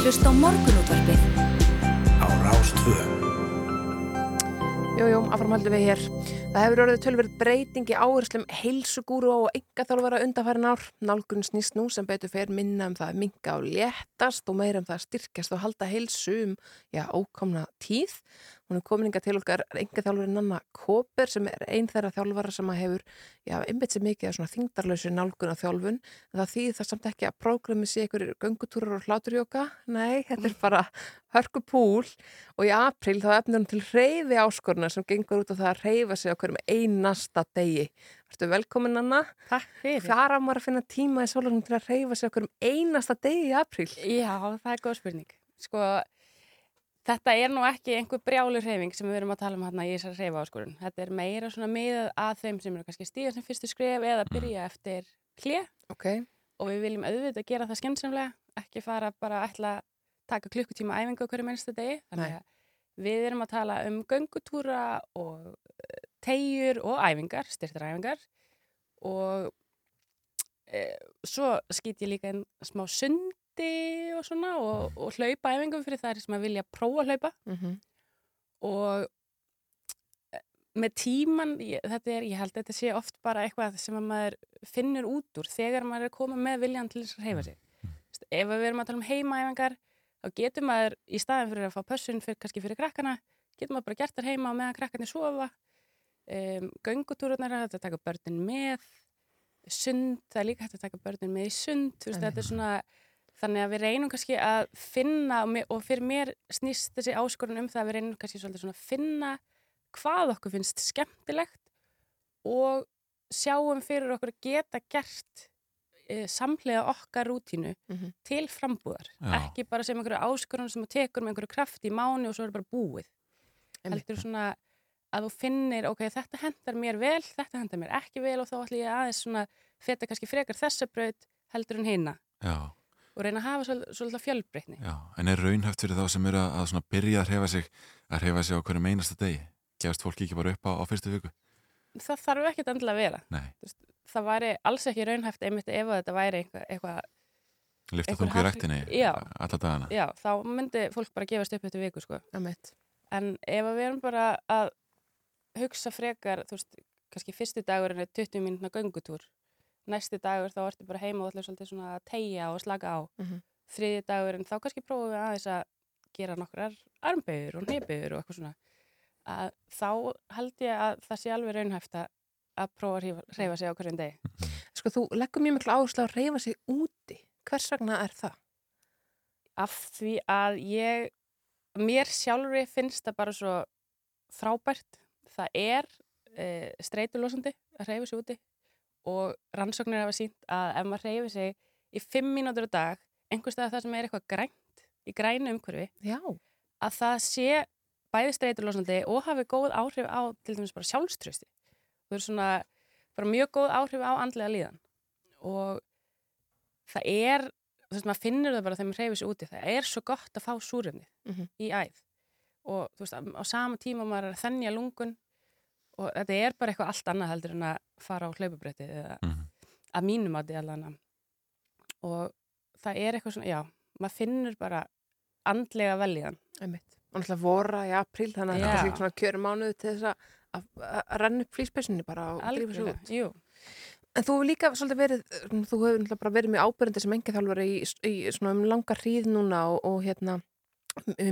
Að hlusta á morgunútvarpið. Á Rástvö. Jújú, aframhaldum við hér. Það hefur orðið tölverð breyting í áherslum heilsugúru og enga þjálfara undanfærin ár. Nálgun snýst nú sem betur fer minna um það að minga og léttast og meira um það að styrkjast og halda heilsu um, já, ókomna tíð. Hún er komin inga til okkar enga þjálfari Nanna Kóper sem er einn þeirra þjálfara sem að hefur, já, einmitt sem mikið að svona þingdarlausi nálgun á þjálfun. Það þýðir það samt ekki að prógrami sé einhverjir göngutúrar og hláturjóka. Nei, þetta er bara hörku púl og í april þá efnir hún til reyfi áskoruna sem gengur út á það að reyfa sig okkur um einasta degi. Vertu velkomin Anna. Takk fyrir. Hvar á maður að finna tíma í sólarnum til að reyfa sig okkur um einasta degi í april? Já, það er góð spurning. Sko, þetta er nú ekki einhver brjálu hreyfing sem við erum að tala um hérna í þessar hreyfa áskorun. Þetta er meira svona miðað að þeim sem eru kannski stíða sem fyrstu skref eða byrja eftir hlje Ok, og við viljum auðvitað gera það skemmsamlega, ekki fara bara ætla að taka klukkutíma æfingu í minnstu degi. Þannig að við erum að tala um göngutúra og eh, teyjur og æfingar, styrtar æfingar og e, svo skýt ég líka inn smá sundi og svona og, og hlaupa æfingum fyrir þær sem að vilja prófa að hlaupa. Mm og eh, með tíman, ég, þetta er, ég held að þetta sé oft bara eitthvað sem að maður finnur út úr þegar maður er að koma með viljan til þess að reyfa sig. Veist, Ef við erum að tala um heimaæfingar, þá getur maður í staðin fyrir að fá pössun fyrir, kannski fyrir krakkana, getur maður bara gert þar heima og meðan krakkarnir sofa. Um, göngutúrurnar er hægt að taka börnin með, sund, það er líka hægt að taka börnin með í sund, þú veist, þetta er svona, þannig að við reynum kannski að finna og, fyrir mér snýst þessi áskorun um það að við reynum kannski svolítið svona að finna hvað okkur finnst skemmtilegt og sjáum fyrir okkur að geta gert e, samlega okkar rútínu Mhm. til frambúðar. Já. Ekki bara sem einhverju áskorun sem að tekur með einhverju kraft í mánu og svo er bara búið. Einmitt. Heldur svona að þú finnir, ok, þetta hendar mér vel, þetta hendar mér ekki vel og þá ætlum ég aðeins svona feta kannski frekar þessa braut heldur en hinna Já, og reyna að hafa svol- svolítið fjölbreytni. já, en er raunhæft fyrir þá sem eru að, að svona byrja að hrefa sig að hrefa sig á hverju meinasta degi gefast fólki ekki bara upp á, á fyrstu viku Það þarf ekkert endilega að vera. Nei, Það væri alls ekki raunhæft einmitt ef að þetta væri eitthvað, eitthvað lifta þungu í Já. alla dagana já, þá myndi fólk bara gefast upp eftir viku, sko. Einmitt. En ef að við erum bara að hugsa frekar, þú veist, kannski fyrsti dagurinn er 20 mínútna göngutúr, næsti dagur þá ertu bara heima og ætlar svolítið svona að tegja og slaka á. Mhm. Þriði dagurinn þá kannski prófum við aðeins að gera nokkrar armböður og hnebyður og eitthvað svona. Að þá held ég að það sé alveg raunhæft að, að prófa að hreyfa sig á hverjum degi. Sko, þú leggur mjög miklu áherslu að reyfa sig úti. Hvers vegna er það? af því að ég, mér sjálfri finnst það bara svo frábært. Það er e, streitulosandi að reyfa sig úti og rannsóknir hafa sínt að ef maður reyfi sig í fimm mínútur á dag, einhvers stað það sem er eitthvað grænt í grænu umhverfi, Já. að það sé bæði streitulosandi og hafi góð áhrif á til dæmis bara sjálfströsti. Það er svona bara mjög góð áhrif á andlega líðan og það er, þú veist, maður finnur það bara þegar maður reyfir sig úti, það er svo gott að fá súrefni Mhm. í æð og þú veist, á sama tíma maður er að þennja lungun og þetta er bara eitthvað allt annað heldur en að fara á hlaupabretti eða Mhm. að mínum að því allan og það er eitthvað svona, já, maður finnur bara andlega velíðan Einmitt. Og náttúrulega vora í apríl, þannig að þetta er svona kjörum mánuð til þess að, renna upp flýspessunni bara og sig algjörlega, út. jú, En þú hefur líka svolítið verið, þú hefur náttúrulega bara verið mjög ábyrjandi sem enga þjálfari í, í svona um langa hríð núna og, og hérna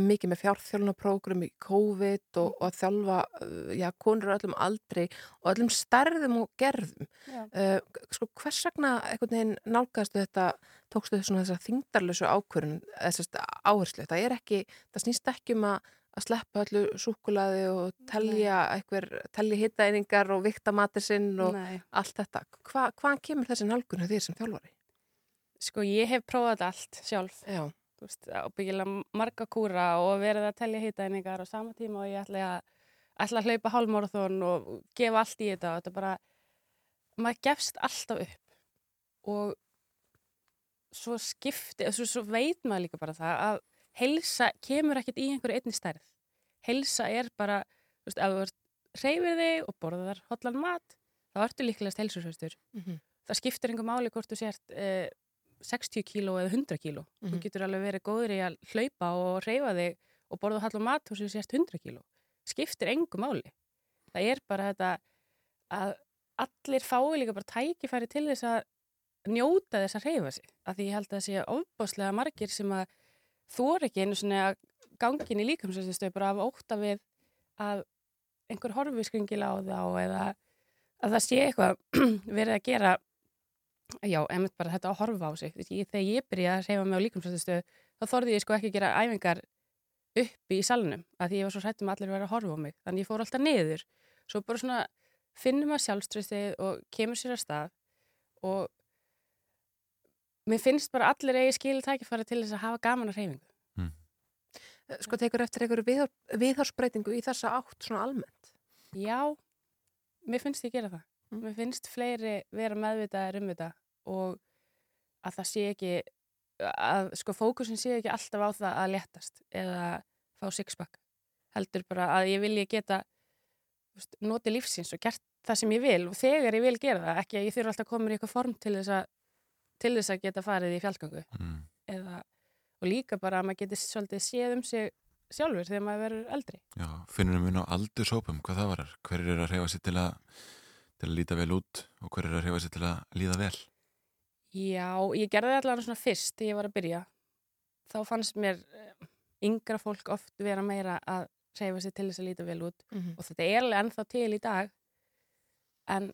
mikið með fjárþjálunaprógrum í COVID og, og að þjálfa, uh, já, konur á öllum aldrei og öllum stærðum og gerðum. Uh, sko, hvers vegna einhvern veginn nálgæðastu þetta, tókstu þessuna þessa þingdarlösu ákvörun, áherslu, það er ekki, það snýst ekki um að að sleppa öllu súkulaði og telja einhver, telja hittaeiningar og vikta matur sinn og Nei. allt þetta. Hva, hvaðan kemur þessi nálgun hjá þér sem þjálfari? Sko, ég hef prófað allt sjálf, Já. Veist, ábyggilega marga kúra og verið að telja hitaeiningar á sama tíma og ég ætla að, ætla að hlaupa hálmóraþón og gefa allt í þetta og þetta bara, maður gefst alltaf upp og svo skipti, svo, svo veit maður líka bara það að heilsa kemur ekkert í einhverju einni stærð. Heilsa er bara, þú veist, ef þú reyfir þig og borðar hotlan mat, þá ertu líklegast heilsursöstur Mm -hmm. það skiptir einhver máli hvort þú sért eh, 60 kíló eða 100 kíló. Þú Mhm. getur alveg verið góður í að hlaupa og reyfa þig og borða hall og mat og þú sért 100 kíló. Skiptir engu máli. Það er bara þetta að allir fái líka bara tækifæri til þess að njóta þess að reyfa sig. Af því ég held að það sé ofbáslega margir sem að þór ekki einu svona gangin í líkamsvæstistöð bara af óta við að einhver horfi skringila á þá eða að það sé eitthvað [CLEARS THROAT] verið að gera já, einmitt bara þetta að horfa á sig. Ég, þegar ég byrjaði að reyfa mig á líkamsrættistöðu þá þorði ég sko ekki að gera æfingar uppi í salnum að því ég var svo hrættum að allir verið að horfa á mig. Þannig ég fór alltaf niður. Svo bara svona finnum að sjálfströstið og kemur sér að stað og mér finnst bara allir eigi skil tækifæri til þess að hafa gaman að reyfingu Sko tekur eftir einhverju viðhor, viðhorsbreytingu í þessa átt svona almennt. Já, mér finnst ég gera það. Mm. Mér finnst fleiri vera meðvitaðir um þetta og að það sé ekki, að sko fókusin sé ekki alltaf á það að léttast eða fá sixpack. Heldur bara að ég vilji geta veist, noti lífsins og gert það sem ég vil og þegar ég vil gera það, ekki að ég þurfa alltaf að koma í eitthvað form til þess að, til þess að geta farið í fjallgangu Mm. eða, og líka bara að maður geti svolítið séð um sig sjálfur þegar maður verður eldri. Já, finnum við mun á aldurshópum hvað það varar? Hver er að reyfa sér til að, til að líta vel út og hver er að reyfa sér til að líða vel? Já, ég gerði það allavega svona fyrst þegar ég var að byrja. Þá fannst mér eh, yngra fólk oft vera meira að reyfa sér til þess að líta vel út Mhm. og þetta er alveg ennþá til í dag en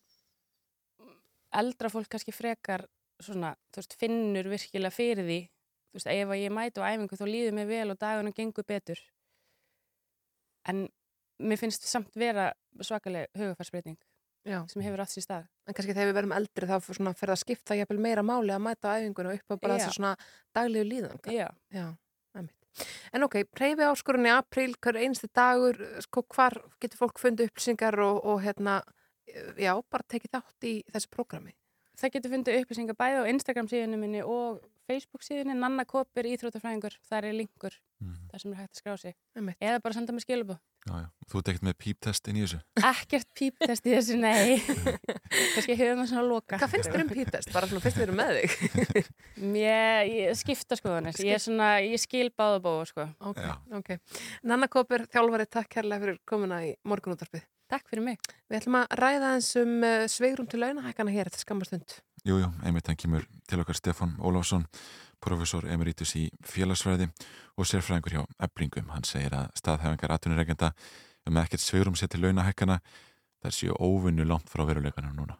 eldra fólk kannski frekar svona, þú veist, finnur virkilega fyrir því þú veist, ef ég mæti á æfingu þá líður mér vel og dagunum gengur betur en mér finnst samt vera svakaleg hugafarsbreyting Já. sem hefur átt sér stað En kannski þegar við verðum eldri þá fyrir svona, fer það að skipta jafnvel meira máli að mæta á æfinguna upp á bara þessu svona daglegu líðan. Já, Já. En ok, reyfi áskorun í april, hver einstu dagur, sko, hvar getur fólk fundið upplýsingar og, og hérna, já, bara tekið þátt í þessu prógrami. það getur fundið upplýsingar bæði á Instagram síðunum minni og Facebook síðunni Nanna Kopir Íþróttafræðingur, þar er linkur Mm. þar sem er hægt að skrá sig Einmitt. eða bara senda Já, já. Þú ert ekkert með píptest inn í þessu? ekkert píptest í þessu, nei [LAUGHS] kannski höfum við svona að loka Hvað finnst þér um pítest? Bara svona fyrst við erum með þig. [LAUGHS] Mér, ég skipta skoðanir ég, er svona, ég skil báða bóða sko. ok, Já. ok. Nanna Kópur, þjálfari, takk kærlega fyrir komuna í morgunúttarpið. takk fyrir mig Við ætlum að ræða eins um uh, sveigrum til launahækana hér eftir skammastund. Jú, jú, einmitt hann kemur til okkar Stefan Ólafsson, professor emeritus í félagsfræði og sérfræðingur hjá Eblingum. Hann segir að staðhæfingar atvinnureikenda um ekkert sveirum sér til launahækkana þar séu óvinnu langt frá veruleikanum núna.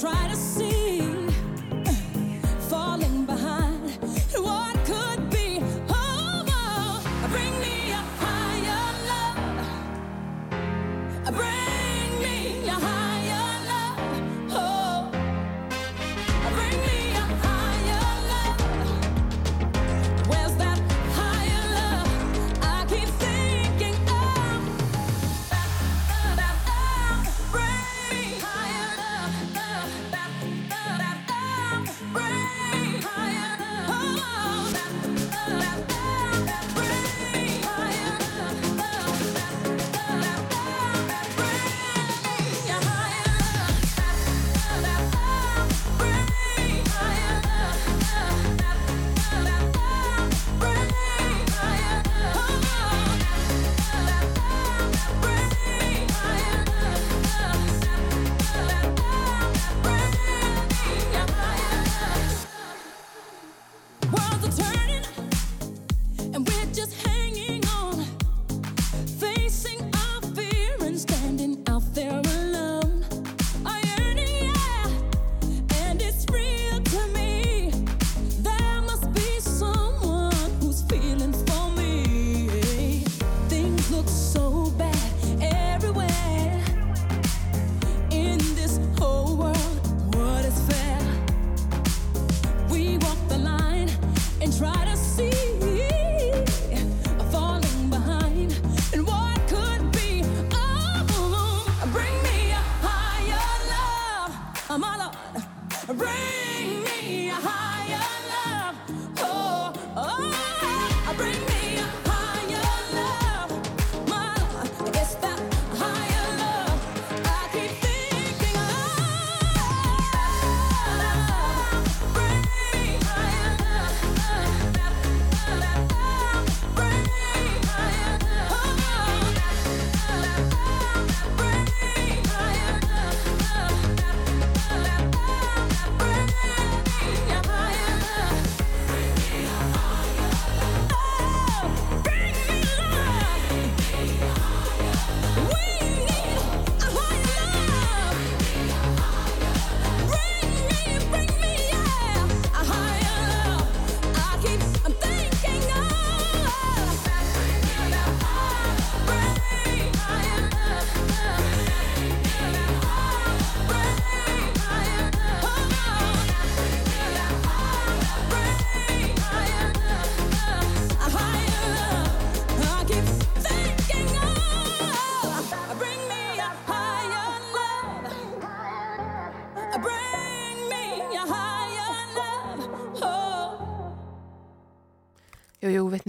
Try to see,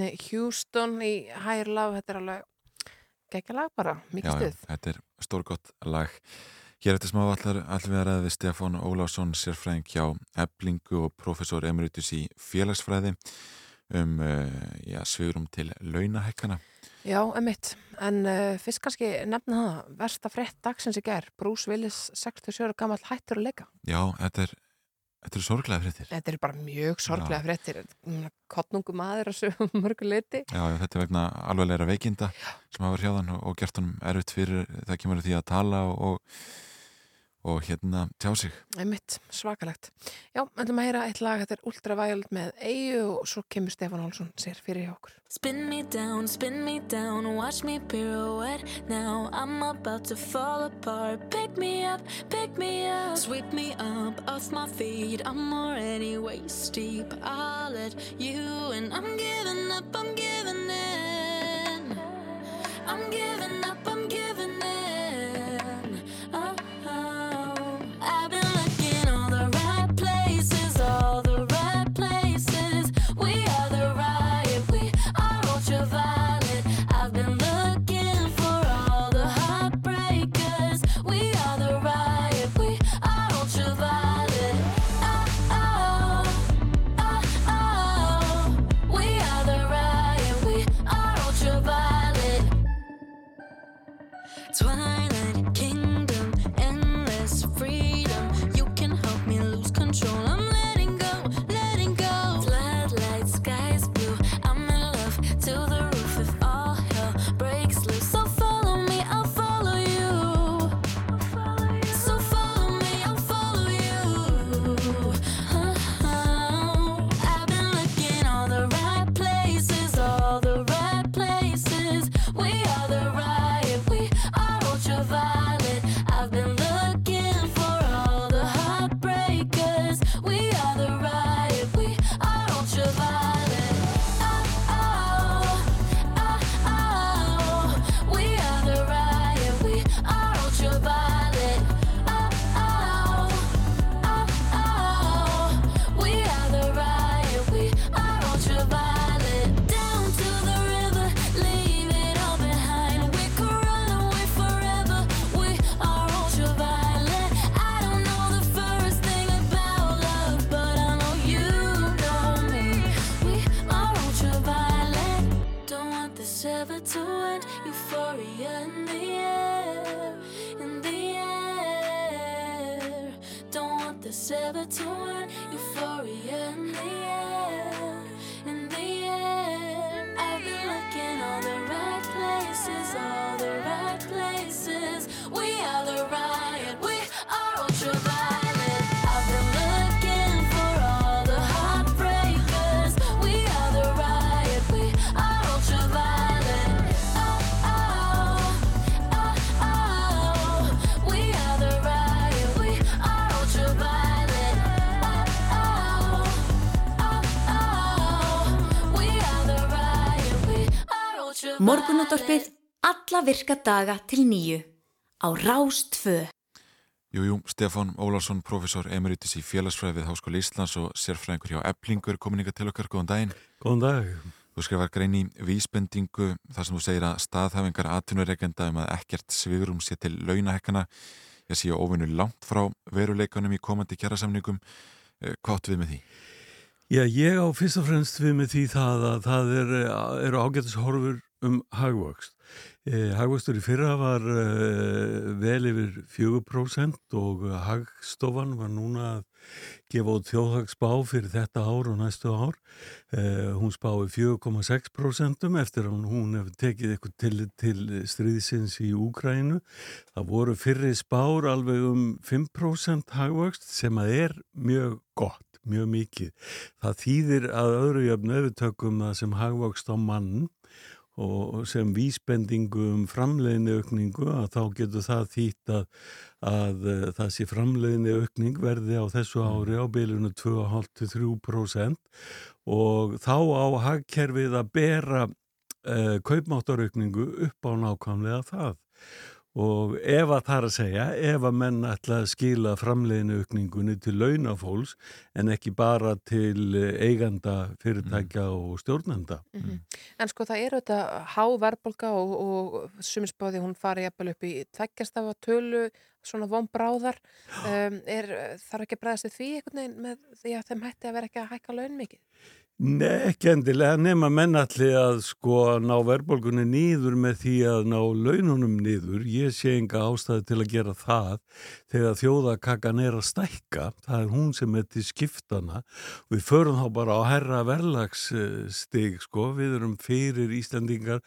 Vitni, Houston í Higher Love, þetta er alveg geggja lag bara, Já, mikið já, stuð. þetta er stórgott lag. Hér eftir smá allar, allir við Stefán Ólásson, sérfræðing hjá Eblingu og professor emeritus í félagsfræði um uh, já, svigurum til launahækkana. Já, emitt, en uh, fyrst kannski nefna það, versta frétt dagsins í gær, Bruce Willis, 67 ára gammal hættur að leika. Já, þetta er, þetta er sorglega fréttir. Þetta er bara mjög sorglega fréttir, kottnungu maður á svo [LAUGHS] mörgu liti. Já, já, þetta er vegna alvegleira veikinda sem hafa hjá þann og, og gert honum erfitt fyrir það kemur því að tala og, og, og hérna tjá sig. Emitt, svakalegt. Já, ætlum að heyra eitt lag, þetta er Ultraviolet með Eyju og svo kemur Stefán Olsson sér fyrir hjá okkur. Spin me down, spin me down, watch me pirouette. Now I'm about to fall apart. Pick me up, pick me up, sweep me up off my feet. I'm already waist deep. I'll let you in. I'm giving up, I'm giving in. I'm giving up, I'm giving Morgunútvarpið alla virka daga til nýju á Rástfö. Jú, jú, Stefán Ólásson, professor emeritus í félagsfræði við Háskóli Íslands og sérfræðingur hjá Eblingur, kominninga til okkar, góðan daginn. Góðan dag. Þú skrifar grein í vísbendingu þar sem þú segir að staðhæfingar atvinnureikenda um að ekkert svigurum sé til launahekkana. Ég sé ofinu langt frá veruleikanum í komandi kjærasamningum. Eh, Hvað áttu við með því? Já, ég á fyrst og fremst við með því það að það er, eru ágætis horfur um hagvöxt. Eh, hagvöxtur í fyrra var eh, vel yfir 4% og hagstofan var núna að gefa út þjóðhagsspá fyrir þetta ár og næstu ár. Eh, hún spái 4,6% eftir að hún hefur tekið eitthvað til, til stríðsins í Úkrænu. Það voru fyrri spár alveg um 5% hagvöxt sem að er mjög gott mjög mikið. Það þýðir að öðru jöfn öfutökum það sem hagvöxt á mann og sem vísbendingu um framleiðinni aukningu að þá getur það þýtt að, að uh, það sé framleiðinni aukning verði á þessu ári á bylunu 2,5-3% og þá á hagkerfið að bera uh, kaupmáttaraukningu upp á nákvæmlega það og ef að það er að segja, ef að menn ætla að skila framleiðinu aukningunni til launafólks en ekki bara til eh, eiganda fyrirtækja og stjórnenda. Mhm. En sko það eru þetta há verðbólga og, og suminsbáði hún fari jafnvel upp í tveggjastafa tölu svona von bráðar um, er, þarf ekki að bregðast því einhvern veginn með því að þeim hætti að vera ekki að hækka laun mikið? Nei, ekki endilega nema menn allir að sko ná verðbólgunni nýður með því að ná laununum nýður. Ég sé enga ástæði til að gera það þegar þjóðakakkan er að stækka. Það er hún sem er til skiptana. Við förum þá bara á herra verðlagsstig sko. Við erum fyrir Íslandingar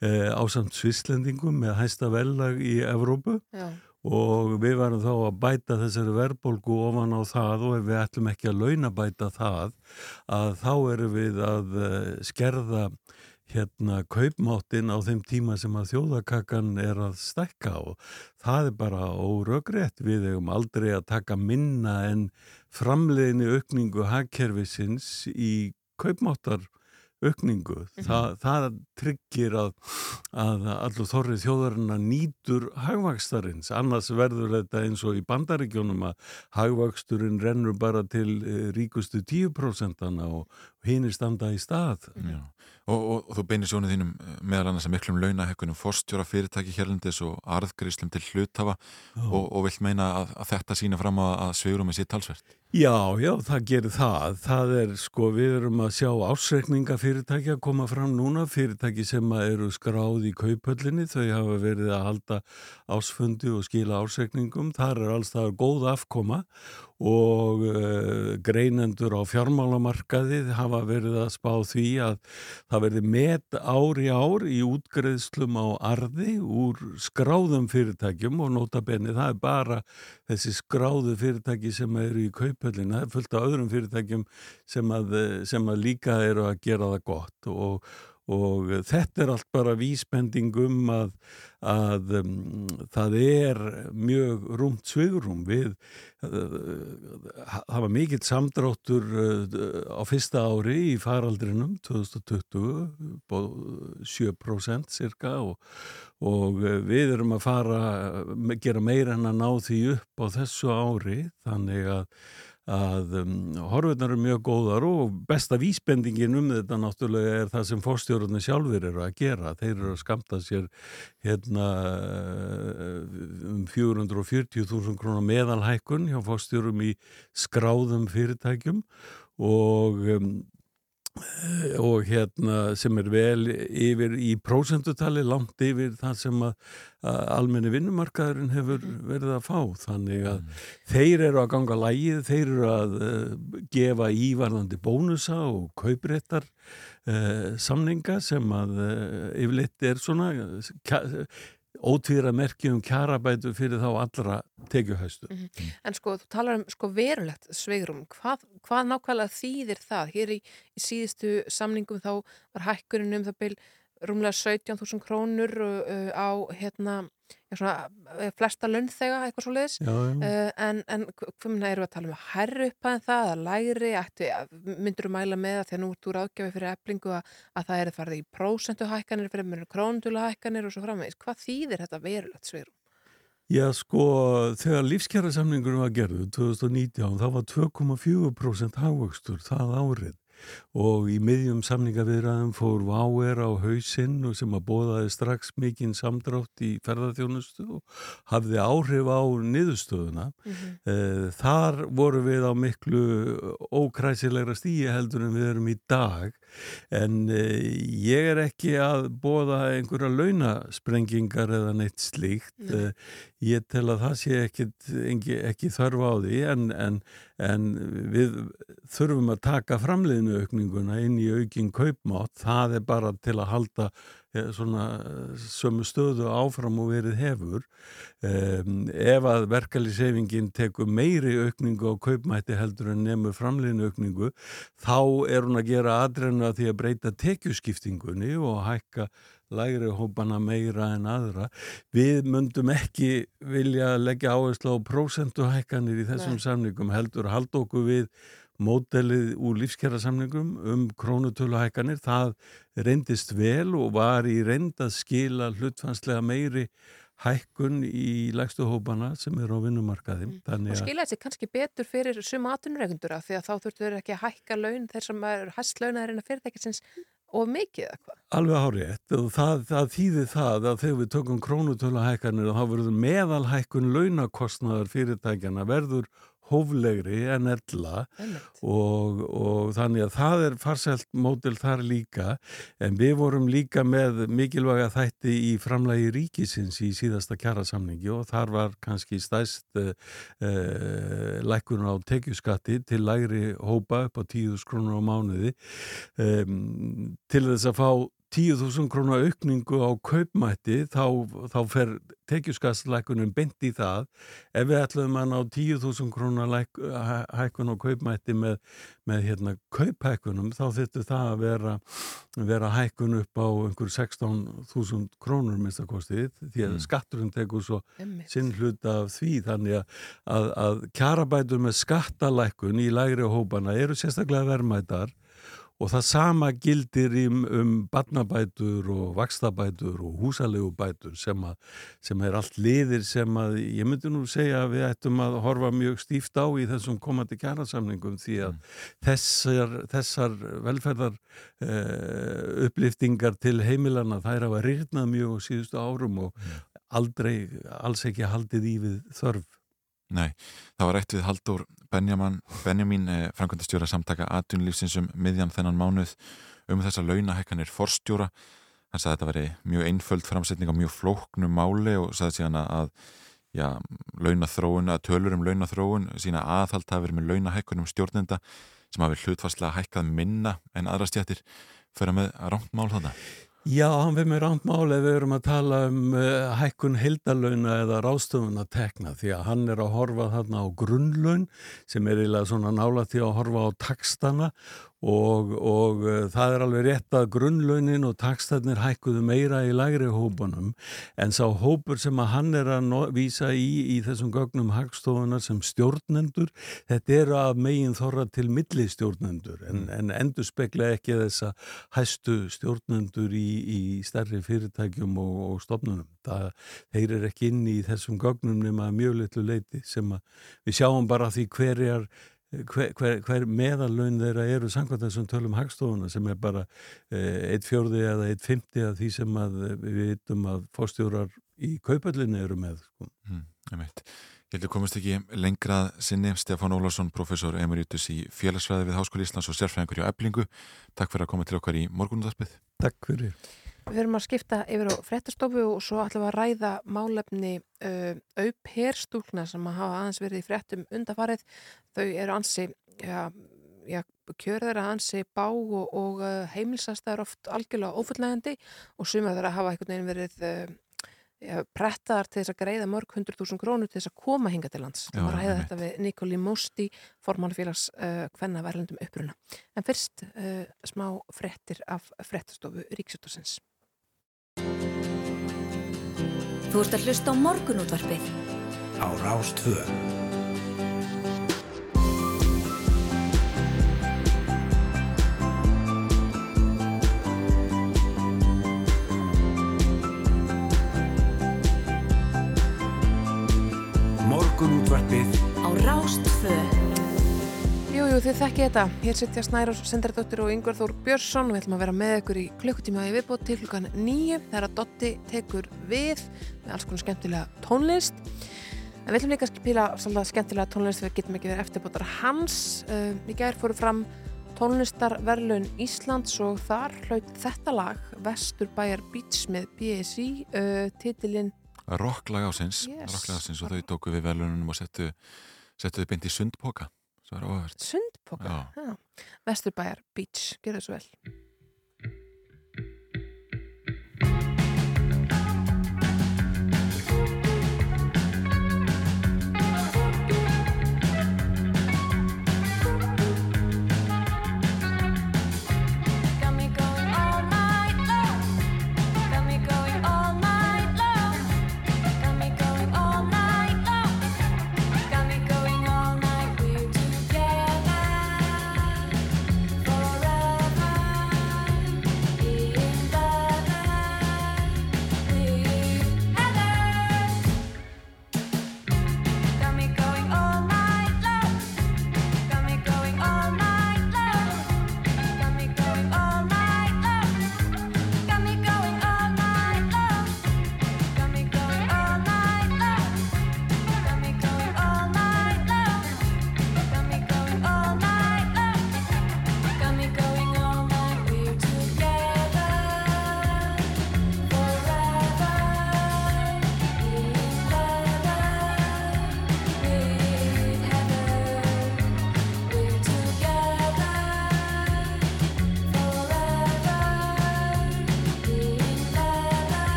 eh, ásamt Svislendingum með hæsta verðlag í Evrópu. Já. Og við varum þá að bæta þessari verðbólgu ofan á það og ef við ætlum ekki að launabæta það að þá erum við að eh, skerða hérna kaupmáttin á þeim tíma sem að þjóðakakkan er að stekka og það er bara óröggrétt við hefum aldrei að taka minna en framleiðinni aukningu hagkerfisins í kaupmáttar aukningu. Þa, það tryggir að, að allur þorrið þjóðarinnar nýtur hagvakstarins. Annars verður þetta eins og í bandaríkjónum að hagvaksturinn rennur bara til eh, ríkustu 10% og hinir standa í stað. Já. Og, og, og þú beinir sjónið þínum eh, meðal annars að miklum launahekkunum forstjóra fyrirtæki hérlendis og arðgríslum til hluthafa og, og vilt meina að, að þetta sína fram að, að sveigurum er sitt talsvert. Já, já, það gerir það. Það er sko, við erum að sjá ásreikninga fyrirtæki að koma fram núna, fyrirtæki sem eru skráð í kaupöllinni, þau hafa verið að halda ásfundi og skila ásreikningum. Þar er alls það góð afkoma og uh, greinendur á fjármálamarkaði hafa verið að spá því að það verði met ár í ár í útgreðslum á arði úr skráðum fyrirtækjum og nota benni það er bara þessi skráðu fyrirtæki sem eru í kaupöllina, það er fullt af öðrum fyrirtækjum sem að, sem að líka eru að gera það gott og og þetta er allt bara vísbending um að, að um, það er mjög rúmt svigurum við uh, var mikill samdráttur uh, á fyrsta ári í faraldrinum 2020 bó 7% cirka og, og uh, við erum að fara gera meira en að ná því upp á þessu ári. Þannig að að um, horfurnar eru mjög góðar og besta vísbendingin um þetta náttúrulega er það sem fórstjórunni sjálfur eru að gera. Þeir eru að skamta sér hérna um 440.000 krónar meðalhækkun hjá fórstjórum í skráðum fyrirtækjum og um, og hérna sem er vel yfir í prósendutali langt yfir það sem að, að almenni vinnumarkaðurinn hefur verið að fá. Þannig að þeir eru að ganga lægið, þeir eru að uh, gefa ívarðandi bónusa og kaupréttar uh, samninga sem að uh, yfirleitt er svona ótvíra merki um kjarabætu fyrir þá allra tekjuhæstu. Mm -hmm. En sko, þú talar um sko verulegt sveigrum. Hvað, hvað nákvæmlega þýðir það? Hér í, í síðustu samningum þá var hækkurinn um það byl rúmlega 17.000 krónur uh, á hérna, svona, flesta launþega, eitthvað svo leiðis uh, en, en hvernig eru við að tala um að herru upp að það, að læri ættu, myndur þú mæla með að þegar nú ert úr ágjafi fyrir eflingu að, að það eru farið í prósentuhækkanir fyrir króndulahækkanir og svo framvegis, hvað þýðir þetta verulegt svirum? Já sko, þegar lífskjara samningur var gerðu 2019, þá var 2,4% hávöxtur það árið og í miðjum samningaviðræðum fór Váer á hausinn og sem að bóðaði strax mikinn samdrátt í ferðarþjónustu og hafði áhrif á niðurstöðuna. Mm -hmm. Þar voru við á miklu ókræsilegra stíi heldur en við erum í dag en ég er ekki að bóða einhverja launasprengingar eða neitt slíkt. Nei. Ég tel að það sé ekki, ekki, ekki þörf á því en, en, en við þurfum að taka framleiðinu aukninguna inn í aukin kaupmátt, það er bara til að halda eh, sömu stöðu áfram og verið hefur. Um, ef að verkefliðsefingin tekur meiri aukningu á kaupmætti heldur en nefnur framleiðinu aukningu, þá er hún að gera aðrenna því að breyta tekjuskiptingunni og hækka lægri hópana meira en aðra. Við myndum ekki vilja leggja áherslu á prósentuhækkanir í þessum Nei. samningum heldur halda okkur við mótelið úr lífskjærasamningum um krónutöluhækkanir. Það reyndist vel og var í reynd að skila hlutfanslega meiri hækkun í lægstu hópana sem eru á vinnumarkaði. og Þannig að skilja þessi kannski betur fyrir suma atvinnureikundur af því að þá þurftu þeir ekki að hækka laun þeir sem er hæst launaðir en að fyrirtækisins of mikið eða hvað. alveg hárétt og það, það þýðir það að þegar við tökum krónutölu hækkanir þá verður meðalhækkun launakostnaðar fyrirtækjana verður hóflegri en ella og, og þannig að það er farselt mótil þar líka. En við vorum líka með mikilvæga þætti í framlægi ríkisins í síðasta kjærasamningi og þar var kannski stæst uh, uh, lækkun á tekjuskatti til lægri hópa upp á 10.000 krónur á mánuði. Um, til þess að fá 10.000 krónar aukningu á kaupmætti þá, þá fer tekjuskastslækunum beint í það. Ef við ætlum að ná 10.000 krónar hækkun á kaupmætti með, með hérna kauphækkunum þá þurftu það að vera, vera hækkun upp á einhver 16.000 krónur minnstakosti því að Mm. skatturinn tekur svo sinn hluta af því. Þannig að, að, að kjarabætur með skattalækkun í lægri hópana eru sérstaklega verðmætar og það sama gildir um, um barnabætur og vakstabætur og húsalegubætur sem, að, sem er allt liðir sem að ég myndi nú segja að við ættum að horfa mjög stíft á í þessum komandi kjarasamningum því að þessar, þessar velferðar uh, uppliftingar til heimilana þær hafa rýrnað mjög síðustu árum og aldrei, alls ekki haldið í við þörf. Nei, það var rætt við Haldur Benjamin, Benjamin eh, framkvæmdastjóra samtaka atvinnulífsins um miðjan þennan mánuð um þessa launahækkanir forstjóra. Hann sagði að þetta veri mjög einföld framsetning á mjög flóknu máli og sagði síðan að já, launathróun, að tölur um launathróun sína aðhald hafi verið með launahækkunum stjórnenda sem hafi hlutfarslega hækkað minna en aðra stjættir fyrir með rámt mál þarna. Já, hann við með rámt máli við erum að tala um uh, hækkun heildalauna eða ráðstöfuna tekna því að hann er að horfa þarna á grunnlaun sem er eiginlega svona nála því að horfa á takstana og, og uh, það er alveg rétt að grunnlaunin og takstanir hækkuðu meira í lægri hópunum en sá hópur sem að hann er að vísa í í þessum gögnum hagstofunar sem stjórnendur þetta eru að megin þorra til milli stjórnendur en, en endur spekla ekki þessa hæstu stjórnendur í, í stærri fyrirtækjum og, og stofnunum. Það, þeir eru ekki inn í þessum gögnum nema mjög litlu leiti sem að við sjáum bara því hverjar hver, hver, hver meðalaun þeirra eru samkvæmt þessum tölum hagstofuna sem er bara eh, eitt fjórði eða eitt fymti af því sem að við vitum að fórstjórar í kaupallinni eru með. Sko. Mm. Ég held að komast ekki lengrað sinni Stefán Ólafsson, professor emeritus í félagsfræði við Háskóli Íslands og sérfræðingur hjá Eblingu. Takk fyrir að koma til okkar í morgunundarspið. Takk fyrir. Við erum að skipta yfir á fréttastofu og svo ætlum við að ræða málefni uh, auperstúlna sem að hafa aðeins verið í fréttum undafarið. Þau eru ansi, já, já kjörður er ansi bá og, og uh, heimilsastæður oft algjörlega ófullnægandi og sumar þeirra hafa einhvern veginn verið uh, prettaðar til þess að greiða mörg hundru þúsund krónur til þess að koma hinga til lands. Það að ræða þetta við Nikoli Mósti, formannfélags uh, hvenna verðlendum uppruna. En fyrst uh, smá fréttir af fréttastofu Ríksjóttusins. Þú ert að hlusta á morgunútvarpið. á Rástvö Morgunútvarpið Á Rástfö. Jú, þið þekkið þetta. Hér sittja Snæra Sendardóttir og Yngvar Þór Björnsson og við ætlum að vera með ykkur í klukkutíma í viðbót til klukkan nýju þegar að Dotti tekur við með alls konar skemmtilega tónlist. En við ætlum líka að spila svolítið skemmtilega tónlist við getum ekki verið eftirbótar hans. Uh, í gær fóru fram tónlistarverlun Íslands og þar hlaut þetta lag Vesturbæjar Beats með BSI uh, titilinn Rocklag ásins, Yes. og þau tóku við velunum og settu, settu þau beint í sundpoka. Sundpoka. Vesturbæjar Beach, gerðu svo vel.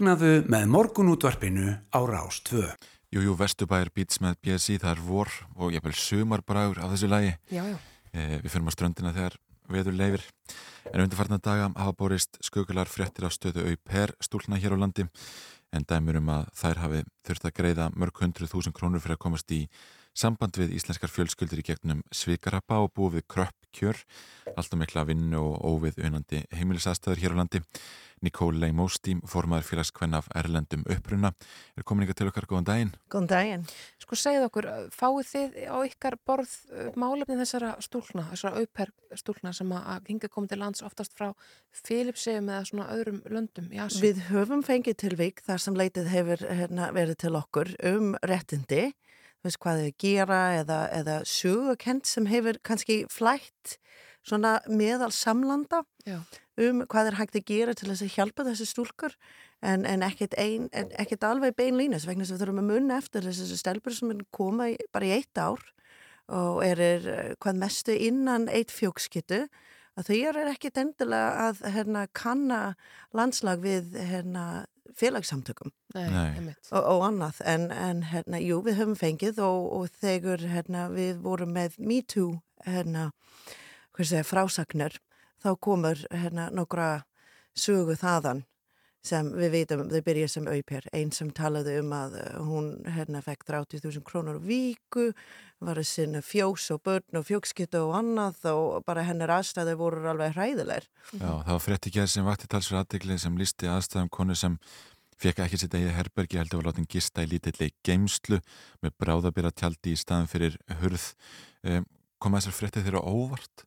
Vaknaðu með morgunútvarpinu á Rás 2. Jú, jú, Vesturbæir Beats með BSI, það er vor og ég vil sumarbræður af þessu lagi. Já, já. Eh, við fyrir á ströndina þegar veður leifir. En undirfarna daga hafa borist skugular fréttir af stöðu auper stúlna hér á landi en dæmur um að þær hafi þurft að greiða mörg hundruð þúsund krónur fyrir að komast í samband við íslenskar fjölskyldur í gegnum svikarappa og búið við kröpp kjör, alltaf mikla vinnu og óvið unandi heimilisastæður hér á landi. Nicole Leimóstím, formaður félagskvenn af Erlendum uppruna, er komin ykkar til okkar, góðan daginn. Góðan daginn. Sko segið okkur, fáið þið á ykkar borð málefni þessara stúlna, þessara auper stúlna sem að hinga komið til lands oftast frá Filipsegum eða svona öðrum löndum í Asíu? Við höfum fengið tilvík þar sem leitið hefur hérna, verið til okkur um réttindi, veist hvað þau gera eða, eða sögukent sem hefur kannski flætt svona meðal samlanda Já. um hvað er hægt að gera til þess að hjálpa þessi stúlkur en, en ekkert, alveg beinlínis vegna þess að við þurfum að munna eftir þessi stelpur sem er koma í, bara í eitt ár og er, er hvað mestu innan eitt fjókskittu að þau eru ekkert endilega að herna, kanna landslag við herna, félagssamtökum. Og, og annað. En, en hérna, jú, við höfum fengið og, og þegar hérna, við vorum með MeToo hérna, hvað segja, frásagnir þá komur hérna, nokkra sögu þaðan sem við veitum, þau byrja sem auper einn sem talaði um að uh, hún hérna fekk 30.000 krónur á viku var að sinna fjós og börn og fjókskittu og annað og bara hennar aðstæði voru alveg hræðilegar Já, það var frétti gerð sem vakti talsverð aðdegli sem lísti aðstæðum konu sem fekk ekki sitt eigið herbergi heldur var látin gista í lítilli geimslu með bráðabýra tjaldi í staðan fyrir hurð. Um, kom þessar frétti þeirra óvart?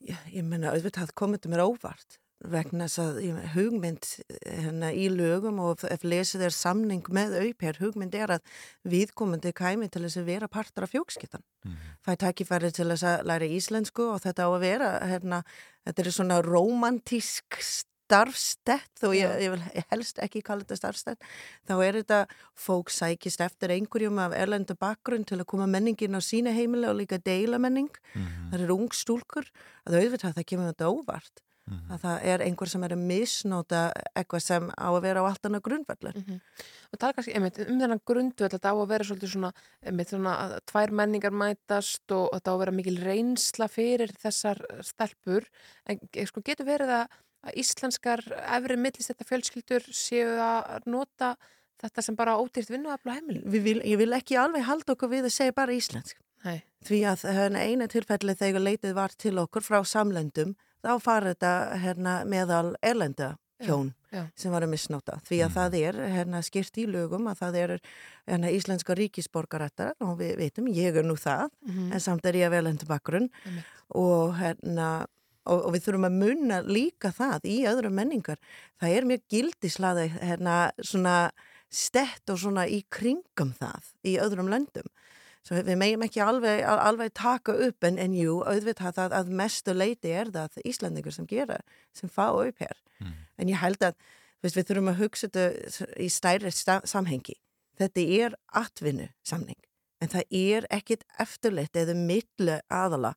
Já, ég menna, auðvitað komið til mér óvart vegna þess að hugmynd hérna, í lögum og ef lesið er samning með auper, hugmynd er að viðkomandi kæmi til þess að vera partur af fjókskittan. Mm. Það takkifæri til þess að læra íslensku og þetta á að vera, hérna, þetta er svona romantísk starfstett og ég, ég vil helst ekki kalla þetta starfstett, þá er þetta fólk sækist eftir einhverjum af erlendu bakgrunn til að koma menningin á sína heimili og líka deila menning. Mm. Það eru ung stúlkur, að auðvitað það kemur þetta óvart Mm. að það er einhver sem er að misnóta eitthvað sem á að vera á allt annað grundvallur. Mm Og það er kannski einmitt, um þennan grundvöld þetta á að vera svolítið svona, einmitt, svona að tvær menningar mætast og þetta á að vera mikil reynsla fyrir þessar stelpur en eh, sko, getur verið að, íslenskar efri millist þetta fjölskyldur séu að nota þetta sem bara ódýrt vinnuafla heimil Vil, ég vil ekki alveg halda okkur við að segja bara íslensk. Nei. Því að hérna, eina tilfelli þegar leitið var til okkur frá samlendum, þá farið þetta hérna, meðal erlenda hjón já. sem var að misnóta. Því að það er hérna, skýrt í lögum að það er hérna, íslenska ríkisborgarættar og við veitum, ég er nú það, Mhm. en samt er ég að velendu bakgrunn Einmitt. og hérna Og, og við þurfum að munna líka það í öðrum menningar. Það er mjög gildislaði hérna svona stett og svona í kringum það í öðrum löndum. Svo við, megjum ekki alveg, al- alveg taka upp en, en jú, auðvitað það að mestu leiti er það Íslandingur sem gera, sem fá upp hér. Mm. En ég held að veist, við þurfum að hugsa þetta í stærri samhengi. Þetta er atvinnu samning, en það er ekkit eftirleitt eða millu aðala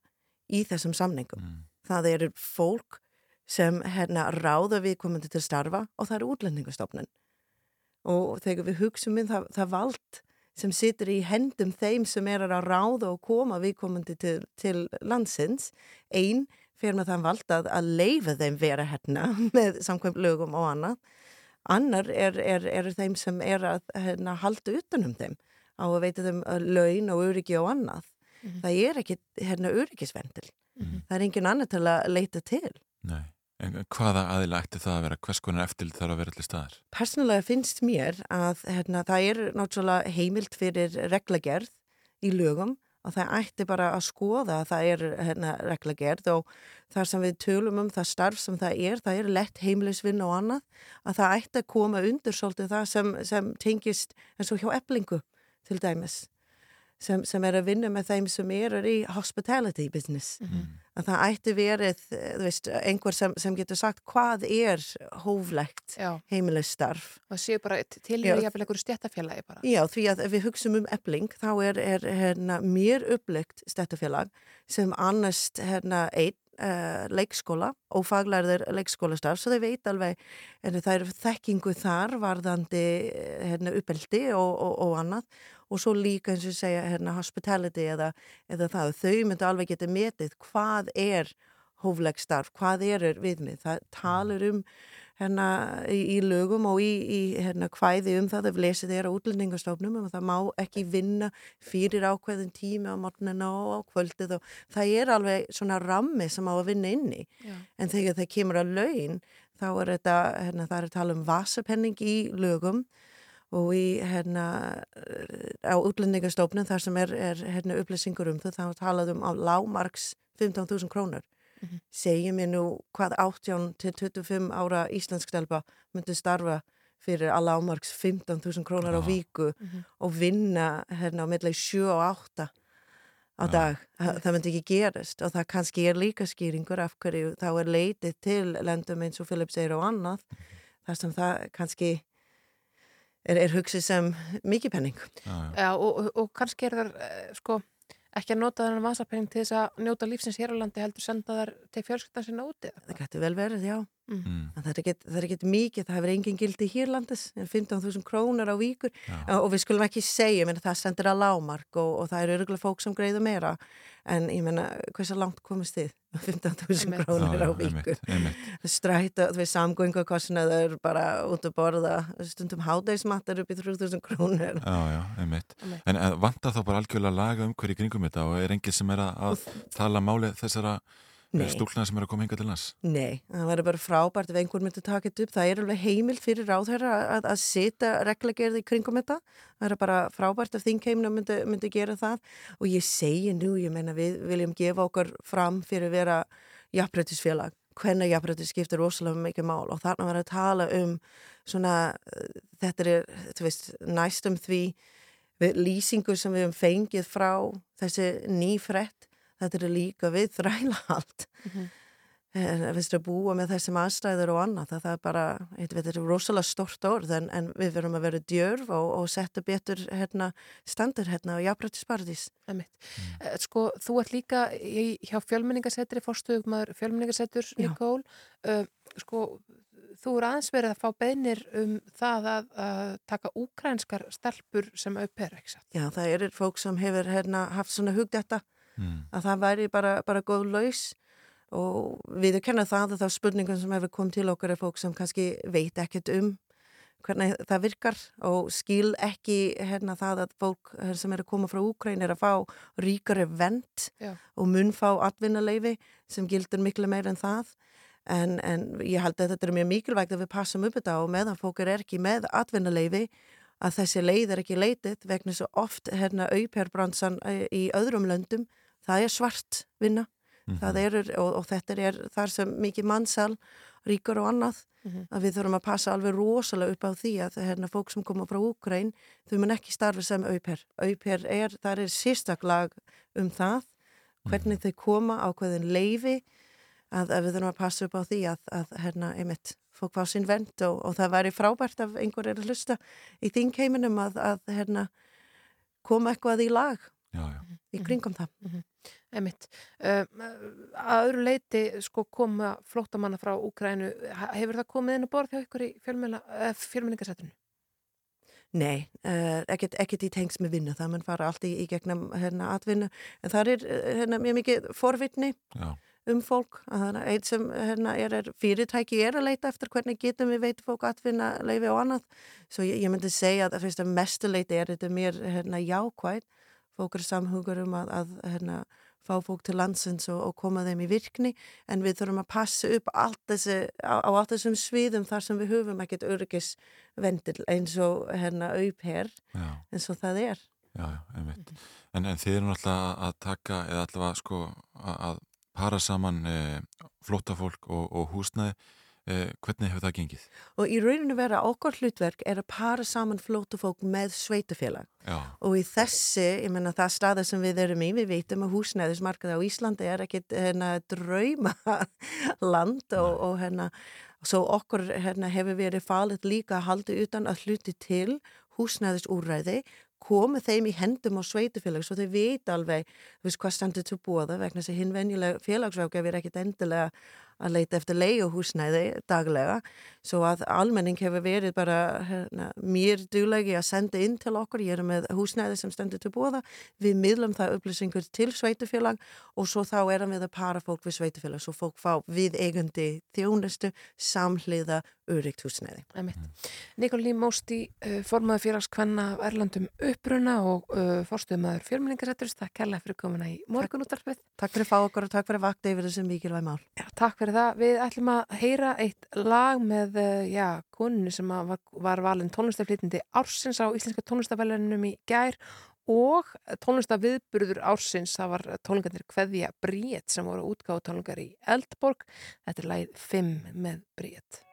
í þessum samningum. Mm. Það eru fólk sem hérna ráða við komandi til starfa og það er útlendingastofnun. Og þegar við hugsaum um það, það vald sem situr í hendum þeim sem er að ráða og koma viðkomandi til, til landsins, einn fyrir með það vald að, að leifa þeim vera hérna [LAUGHS] með samkvæmt lögum og annað. Annar er, er, er þeim sem er að hérna, halda utanum þeim á að veita þeim uh, laun og öryggi og annað. Það er ekki hérna öryggisvendil. Það er engin annar til að leita til. Nei. En hvaða aðila ætti það að vera? Hvers konar eftirlit þarf að vera allir staðar? Persónulega finnst mér að hérna, það er náttúrulega heimilt fyrir reglagerð í lögum og það ætti bara að skoða að það er hérna, reglagerð og þar sem við tölum um það starf sem það er, það er lett heimilisvinn og annað, að það ætti að koma undir svolítið það sem, sem tengist eins og hjá eblingu til dæmis. Sem, sem er að vinna með þeim sem eru í hospitality business. Að það ætti verið, eh, þú veist, einhver sem, sem getur sagt hvað er hóflegt Já. heimilisstarf. Það séu bara til í einhverju stjættafélagi bara. Já, því að ef við hugsaum um ebling þá er, er hérna, mér upplygt stættafélag sem annast hérna, einn uh, leikskóla og faglærðir leikskólastarf svo þau veit alveg en það er þekkingu þar varðandi eh, hérna, uppeldi og, og, og annað og svo líka eins og segja hérna, hospitality eða, eða það þau myndu alveg geta metið hvað er hóflegstarf, hvað er viðmið. Það talar um hérna í, í lögum og í, í hérna hvæði um það ef lesið er á útlendingastofnum og það má ekki vinna fyrir ákveðin tími á morgunina og á kvöldið og það er alveg svona rammi sem á að vinna inni Já. en þegar það kemur að laun þá er þetta, hérna það er að tala um vasapenning í lögum og í hérna á útlendingastofnum þar sem er, er hérna upplýsingur um það þá talaðum á lámarks 15.000 krónur Mhm. segjum ég nú hvað 18 til 25 ára íslenskstelpa myndi starfa fyrir að lámarks 15.000 krónar á Já. viku Mhm. og vinna hérna á milli 7 og 8 á dag. Það, það myndi ekki gerast og það kannski er líka skýringur af hverju þá er leitið til lendum eins og Philip segir og annað þar sem það kannski er, er hugsið sem mikið penning. Já, já. Já, og, og, og kannski er það eh, sko, ekki að nota þennan vasapenning til þess að njóta lífsins hér á landi heldur senda þar til fjölskyldan sinna úti. Það getur vel verið, já. Mm. En það er ekkert- er mikið, það hefur engin gildi hérlandis, 15.000 krónar á víkur Já. og við skulum ekki segja, menn, það sendir að lámark og, og það eru örgulega fólk sem greiður meira en ég menna, hversu langt komist þið? 15.000 Einmitt. krónir Já, á víkur. Stræta, þú veist, samgöngakostnaður bara út að borða, stundum hádægismattar upp í 3.000 krónir. Já, já, einmitt. Einmitt. En, en vantar þá bara algjörlega laga um hverju kringum þetta og er enginn sem er að, að tala máli þessara Nei. stúlna sem er að koma hinga til lands? Nei, það verður bara frábært ef einhver myndi taka þetta upp. Það er alveg heimild fyrir ráðherra að, að setja reglagerði kringum þetta. Það er bara frábært ef þingheimna myndi, myndi gera það. Og ég segi nú, ég meina við viljum gefa okkar fram fyrir að vera jafnbrettisfélag. Hvenna jafnbrettis skiptir rosalega mikið mál og þarna verður að tala um svona, eh, þetta er, þú veist, næstum því við lýsingu sem við höfum fengið frá þessi nýfrett þetta er líka við þrælahald en við að búa með þessum aðstæður og annað það, það er bara, heit, þetta er rosalega stort orð en, en við verum að vera djörf og, og setja betur hérna, standur hérna og jafnbrættispartís Einmitt. Eh, Sko, þú ert líka í, hjá fjölmenningasetri, fórstuðumæður fjölmenningasetur. Nikól. Uh, sko, þú er aðeins verið að fá beinir um það að, að taka úkrænskar stelpur sem auper, ekki satt? Já, það eru fólk sem hefur hérna, haft svona hugdetta Mm. að það væri bara, bara góð laus og við kenna það að það spurningum sem hefur komið til okkar er fólk sem kannski veit ekkert um hvernig það virkar og skil ekki hérna það að fólk eh, sem er að koma frá Úkræn er að fá ríkari vend Já. og mun fá atvinnuleifi sem gildur miklu meir en það en, en ég held að þetta er mjög mikilvægt að við passum upp þetta og meðan fólk er ekki með atvinnuleifi að þessi leið er ekki leitið vegna svo oft hérna auperbrandsan í öðrum löndum það er svart vinna það er, og, og þetta er þar sem mikið mannsal, ríkur og annað Mhm. að við þurfum að passa alveg rosalega upp á því að hérna, fólk sem koma frá Úkræn þau mun ekki starfa sem auper auper er, það er sérstaklag um það, hvernig þau koma á hverðin leifi að, að við þurfum að passa upp á því að, að hérna, einmitt, fólk fá sinn vend og, og það væri frábært að einhver er að hlusta í þingheiminum að, að hérna, koma eitthvað í lag Já, já. í kringum það. Einmitt. Uh, að öðru leiti sko koma flóttamanna frá Úkrænu, hefur það komið inn á borð hjá ykkur í fjölmenningasetrinu? Nei, uh, ekkert, ekkert í tengs með vinnu, það mann fara allt í, í gegnum hérna atvinnu, en það er eh, hérna mjög mikið forvitni Já. um fólk, að það er eitt sem hérna er, er fyrirtæki er að leita eftir hvernig getum við veitum fólk atvinna leifi og annað, svo ég, ég myndi segja að fyrst að mestu leiti er þetta mér hérna jákvæð, fólk er samhugur um að, að hérna fá fólk til landsins og, og koma þeim í virkni en við þurfum að passa upp allt þessi, á, á allt þessum sviðum þar sem við höfum ekkert örgisvendil eins og hérna auper eins og það er. Já, já. En, en þið eru náttúrulega að taka, eða allavega sko að, para saman e, flóttafólk og, og húsnæði. E, hvernig hefur það gengið? Og í rauninu vera okkar hlutverk er að para saman flótafólk með sveitufélag. Já, Og í þessi, ég menna það staða sem við erum í, við veitum að húsnæðismarkaði á Íslandi er ekkit hérna drauma land og, og hérna, svo okkur hérna hefur verið falið líka að halda utan að hluti til húsnæðisúræði, komið þeim í hendum á sveitufélag svo þau veit alveg þú veist, hvað standur til bóða vegna þess að hinn venjulega félagsrákjaf er ekkit endilega að leita eftir leiguhúsnæði daglega svo að almenning hefur verið bara hérna, mér duglegi að senda inn til okkur, ég er með húsnæði sem stendur til bóða, við miðlum það upplýsingur til sveitufélag og svo þá erum við að para fólk við sveitufélag svo fólk fá við eigandi þjónustu samhliða öryggt húsnæði. Nikolí Mósti, formaður félagskvenna af Erlandum uppruna og uh, fórstuðmaður fjölmningasetturist, takk kærlega fyrir komuna í morgunúttarpið. Takk fyrir að fá okkur og takk fyrir að vakta yfir þessum mikilvæg mál. Já, takk fyrir það. Við ætlum að heyra eitt lag með, uh, já, koninu sem var, var valin tónlistaflýtindi ársins á Íslenska tónlistafælunum í gær og tónlistaviðburður ársins, það var tónlingarnir Kveðja Bríett sem voru útgáðu tónlingar í Eldborg. Þetta er lagið 5 með Bríett.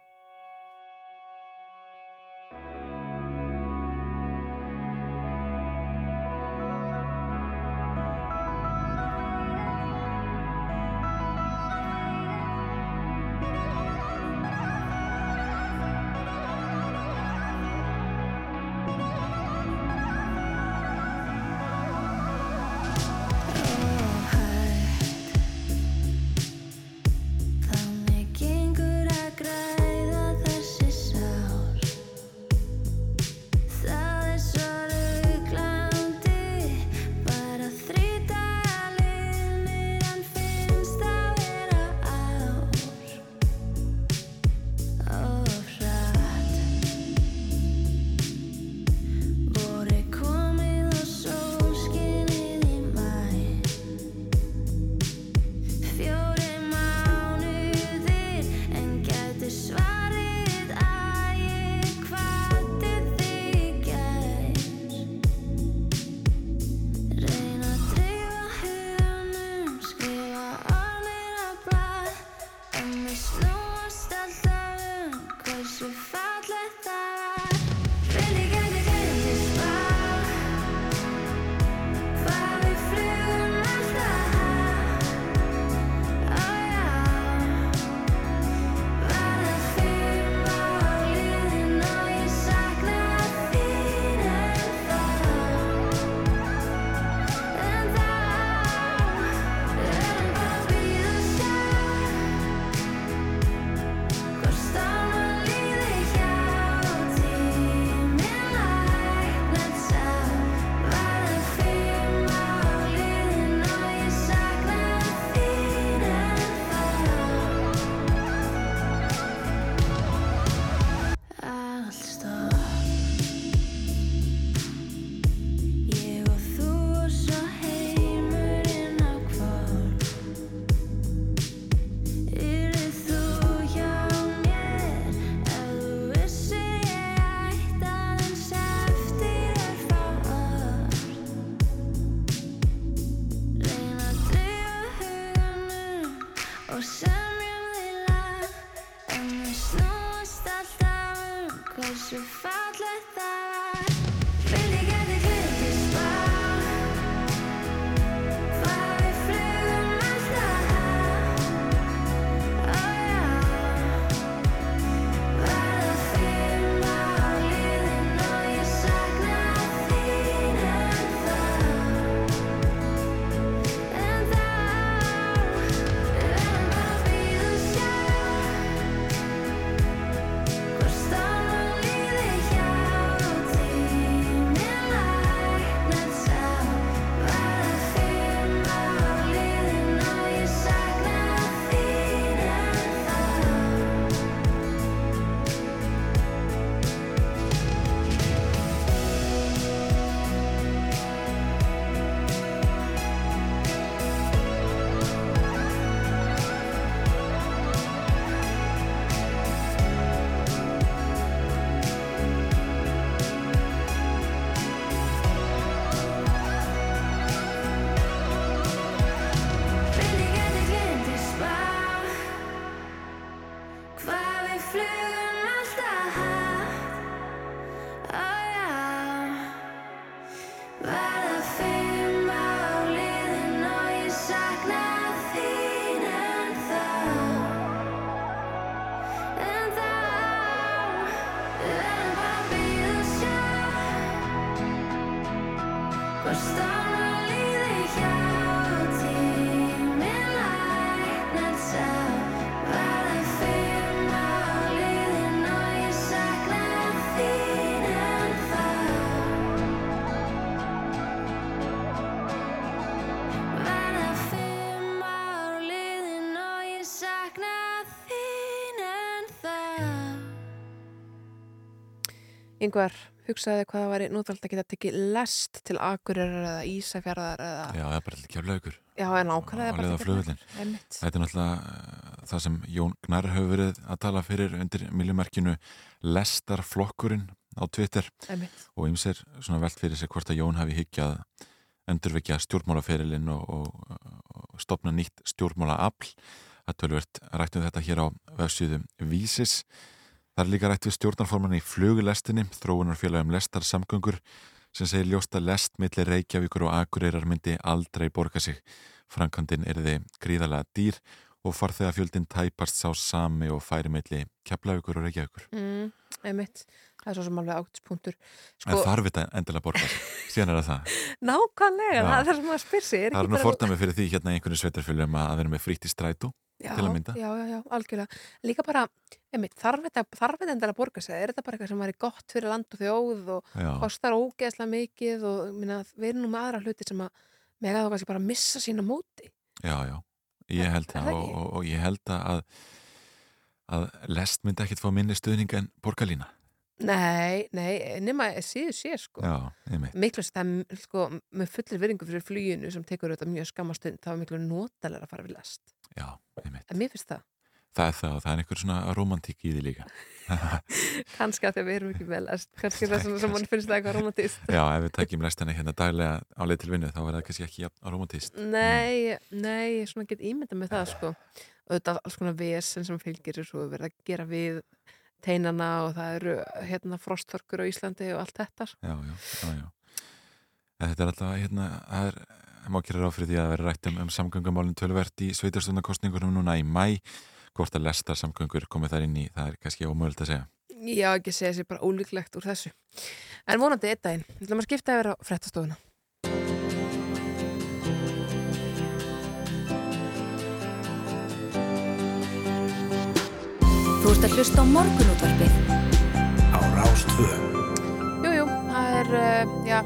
Um hversu Yngvar, hugsaði hvað það væri nútvöld að geta tekið lest til Akureyrar eða Ísafjarðar eða... Já, er bara til keflaugur Já, en ákvæmlega á leið á flugvöllin. Einmitt. Þetta er náttúrulega uh, það sem Jón Gnar hefur verið að tala fyrir undir miljumerkinu Lestarflokkurinn á Twitter Einmitt. og ymsir svona velt fyrir sig hvort að Jón hafi hyggjað endurvekja stjórnmálaferilinn og, og, og stopna nýtt stjórnmálaafl. Það tölvert rættum þetta hér á vefsíðu Vísis. Það er líka rætt við stjórnarforman í flugulestinni, þróunarfélagum lestarsamgöngur sem segir ljósta lest milli Reykjavíkur og Akureyrar myndi aldrei borga sig. Frankandin er þið gríðalega dýr og farþegafjöldin tæpast sá sami og færi milli Keflavíkur og Reykjavíkur. Mm, einmitt. Það er svo sem alveg áttspunktur. En þarf þetta endilega að borga sig. Síðan er það það. [LAUGHS] Nákvæmlega, Já. það er það sem maður spyr sig. er Það er nú bara- fordæmi fyrir því hérna í að með Já, að. Já, já, já, algjörlega. Líka bara, einmitt, þarf þetta, endilega að borga sig? Er þetta bara eitthvað sem væri gott fyrir land og þjóð og Já. kostar ógeðslega mikið og minna, við erum nú með aðra hluti sem að mega þá kannski bara að missa sína móti. Já, já, ég held það það og, og, og ég held að að lest myndi ekkit fá minni stuðning en borgarlína. Nei, nei, nema síðu sé, sko. Miklu sem, sko, með fullir virðingu fyrir fluginu sem tekur þetta mjög skammastund, þá er miklu notalega að fara við lest. Já, einmitt. Mér finnst það. Það er það og það er einhver svona romantík í því líka. [LAUGHS] Kannski að að við erum ekki vel lest. Kannski það sem, mann finnst það eitthvað romantist. Já, ef við tekjum lestina hérna daglega á leið til vinnu þá verður það kannski ekki romantist. Nei, nei, ég svona get ímynda með það sko og þetta alls konar vesen sem fylgir svo er verið að gera við teinana og það eru hérna frostþorkur á Íslandi og allt þetta sko. Já, já, já, já. Þetta er alltaf, hérna, það er, má gera ráð fyrir því að vera rætt um, um samgöngumálinn tölvert í sveitarstundakostningunum núna í mæ. Hvort að lestar samgöngur komið þar inn í, það er kannski ómögulegt að segja. Já, ekki segja sér bara ólíklegt úr þessu En vonandi einn daginn, við ætlum að skipta yfir á frettastofuna Þú ert að hlusta á morgunútvarpið á Rástvö. Jú, jú, það er, uh, já,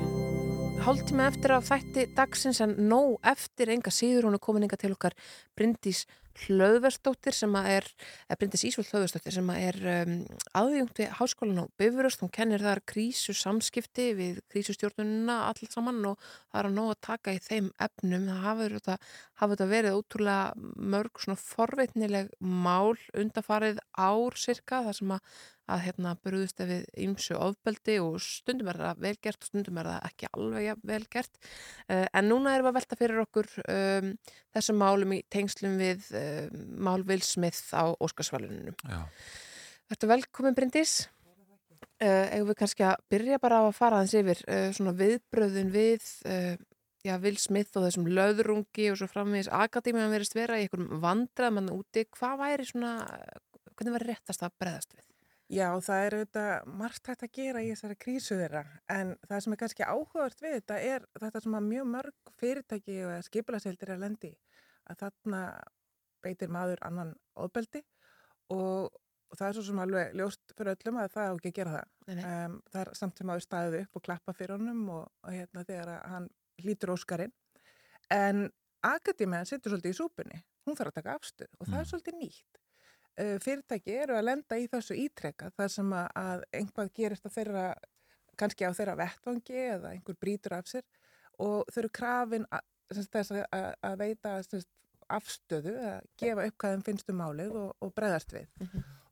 hálftíma eftir af þætti dagsins en nóg eftir enga síður hún er komin enga til okkar Bryndís Hlöðversdóttir sem er, eða Bryndís Ísvöld Hlöðversdóttir sem er um, aðjungt við háskólan á Bifuröst, hún kennir þar krísu samskipti við krísustjórnununa allir saman og það er að nóg að taka í þeim efnum, það hafa þetta, þetta verið ótrúlega mörg svona forveitnileg mál undafarið ár cirka, það sem að að hérna burðust við ymsu ofbeldi og stundum er það velgert og stundum er það ekki alveg velgert uh, en núna erum við að velta fyrir okkur um, þessum málum í tengslum við um, mál Will Smith á Óskarsvalunum. Já. Þetta velkomin Bryndís uh, eigum við kannski að byrja bara á að fara aðeins yfir uh, svona viðbröðun við uh, já, Will Smith og þessum löðrungi og svo framvegis akadémiðan verist vera í einhverjum vandraðmann úti, hvað væri svona hvernig væri réttast að breðast við? Já, það er auðvitað margt hægt að gera í þessari krísu þeirra en það sem er kannski áhugavert við þetta er þetta sem að mjög mörg fyrirtæki og skipilaseldir er að lendi að þarna beitir maður annan ofbeldi og, og það er svo sem alveg ljóst fyrir öllum að það á ekki að gera það. Um, það er samt sem maður staðið upp og klappa fyrir honum og, og hérna þegar hann hlýtur óskarinn. En akadémiðan situr svolítið í súpunni, hún þarf að taka afstöð og það er svolítið nýtt. Uh, fyrirtæki eru að lenda í þessu ítrekka þar sem að, að einhvað gerist að þeirra, kannski á þeirra vettvangi eða einhver brýtur af sér og þau eru krafin að, að, að, veita afstöðu, að gefa upp hvað þeim finnst um málið og, og breðast við.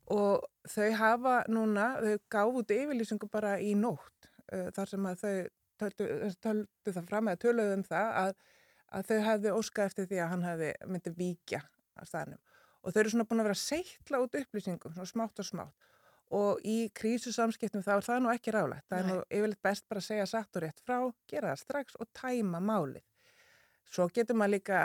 Og þau hafa núna, þau gáf út yfirlýsingu bara í nótt uh, þar sem að þau töldu, töldu það fram eða töluðu um það að, að þau hefði óskað eftir því að hann hefði myndi víkja á staðnum og þau eru svona búin að vera að seitla út upplýsingum, svona smátt og smátt og í krísusamskiptum þá er það nú ekki rálægt, það er Nei. nú yfirleitt best bara að segja satt og rétt frá, gera það strax og tæma málið. Svo getur maður líka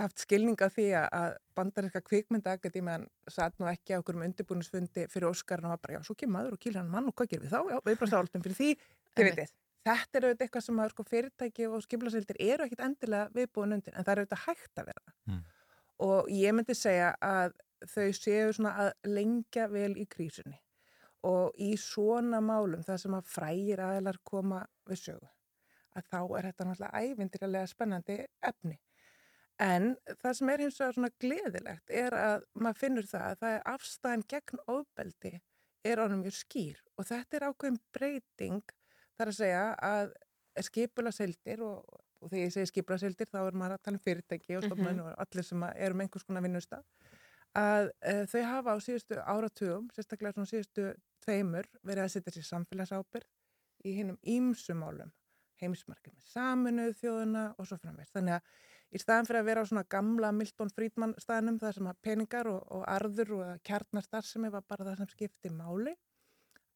haft skilning á því að- bandarinska kvikmyndaakadíman satt nú ekki á okkur um undirbúinusfundi fyrir Óskarinn og var bara, já, svo kemur maður og kýlir hann mann og hvað gerum við þá? Já, við bara stáltum fyrir því, þið veitir. þetta er auðvitað eitthvað sem að sko, fyrirtæki og skiplasildir eru ekkit endilega viðbúin undir en það er auðvitað hægt að vera. Mm. Og ég myndi segja að þau séu svona að lengja vel í krísunni og í svona málum það sem að frægir aðlar koma við sögu að þá er þetta náttúrulega ævindirlega spennandi efni. En það sem er hins vegar svona gleðilegt er að maður finnur það að það er afstæðan gegn ofbeldi er ánum mjög skýr og þetta er ákveðin breyting þar að segja að skipula seldir og, og þegar ég segi skipula seldir þá er maður að tala um fyrirtæki og stofnun og allir sem eru með einhvers konar vinnustaf að uh, þau hafa á síðustu áratugum, sérstaklega svona síðustu tveimur verið að setja sér samfélagsábyrg í hinnum ímsumálum heimsmarkið með saminuð þjóðuna og svo framveist. Þannig að í staðan fyrir að vera á svona gamla Milton Friedman staðnum þar sem að peningar og, og arður og kjarnarstarfsemi var bara það sem skipti máli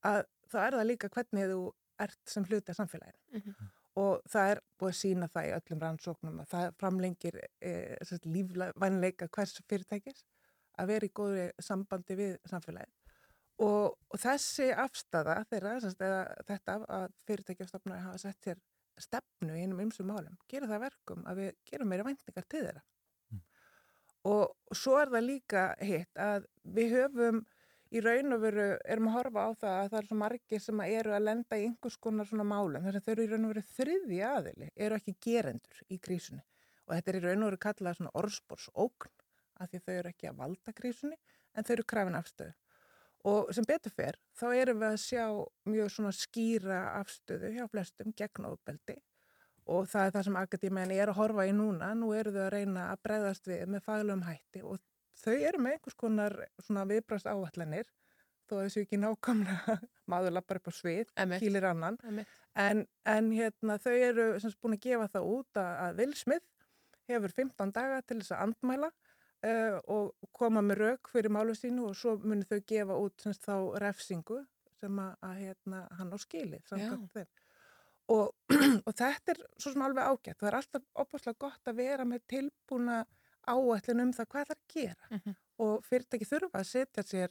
að það er það líka hvernig þú ert sem hluti af samfélaginu. Og það er búið að sína það í öllum rannsóknum að það framlengir e, lífvænleika hvers fyrirtækis að vera í góðri sambandi við samfélagið. Og, og þessi afstafa þeirra, þetta að fyrirtækjastofnar hafa sett sér stefnu í einum ymsum málum, gera það verkum að við gerum meira væntingar til þeirra. Og svo er það líka hitt að við höfum í raun og veru, erum að horfa á það að það er svo margir sem eru að lenda í einhvers konar svona málum, þess að þau eru í raun og veru þriði aðili, eru ekki gerendur í krísunni. Og þetta er í raun og veru kallað svona orðspórsókn af því þau eru ekki að valda krísunni en þau eru krafin afstöðu og sem betur fer þá erum við að sjá mjög svona skýra afstöðu hjá flestum gegn ofbeldi. Og það er það sem akadémiðan er að horfa í núna, nú eru þau að reyna að breyðast við með faglegum hætti og þau eru með einhvers konar svona viðbrast áallanir þó að þessu ekki nákvæmlega [LAUGHS] maður lappar upp á svið, kýlir annan. En, en hérna, þau eru sem sagt búin að gefa það út að, að Will Smith hefur 15 daga til þess að andmæla uh, og koma með rauk fyrir málu sínu og svo muni þau gefa út sem sagt, þá refsingu sem að, að hérna, hann á þeim. Og, [CLEARS THROAT] og þetta er svo sem alveg ágætt. Það er alltaf opaslega gott að vera með tilbúna áætlun um það hvað það er að gera Mhm. og fyrirtæki þurfa að setja sér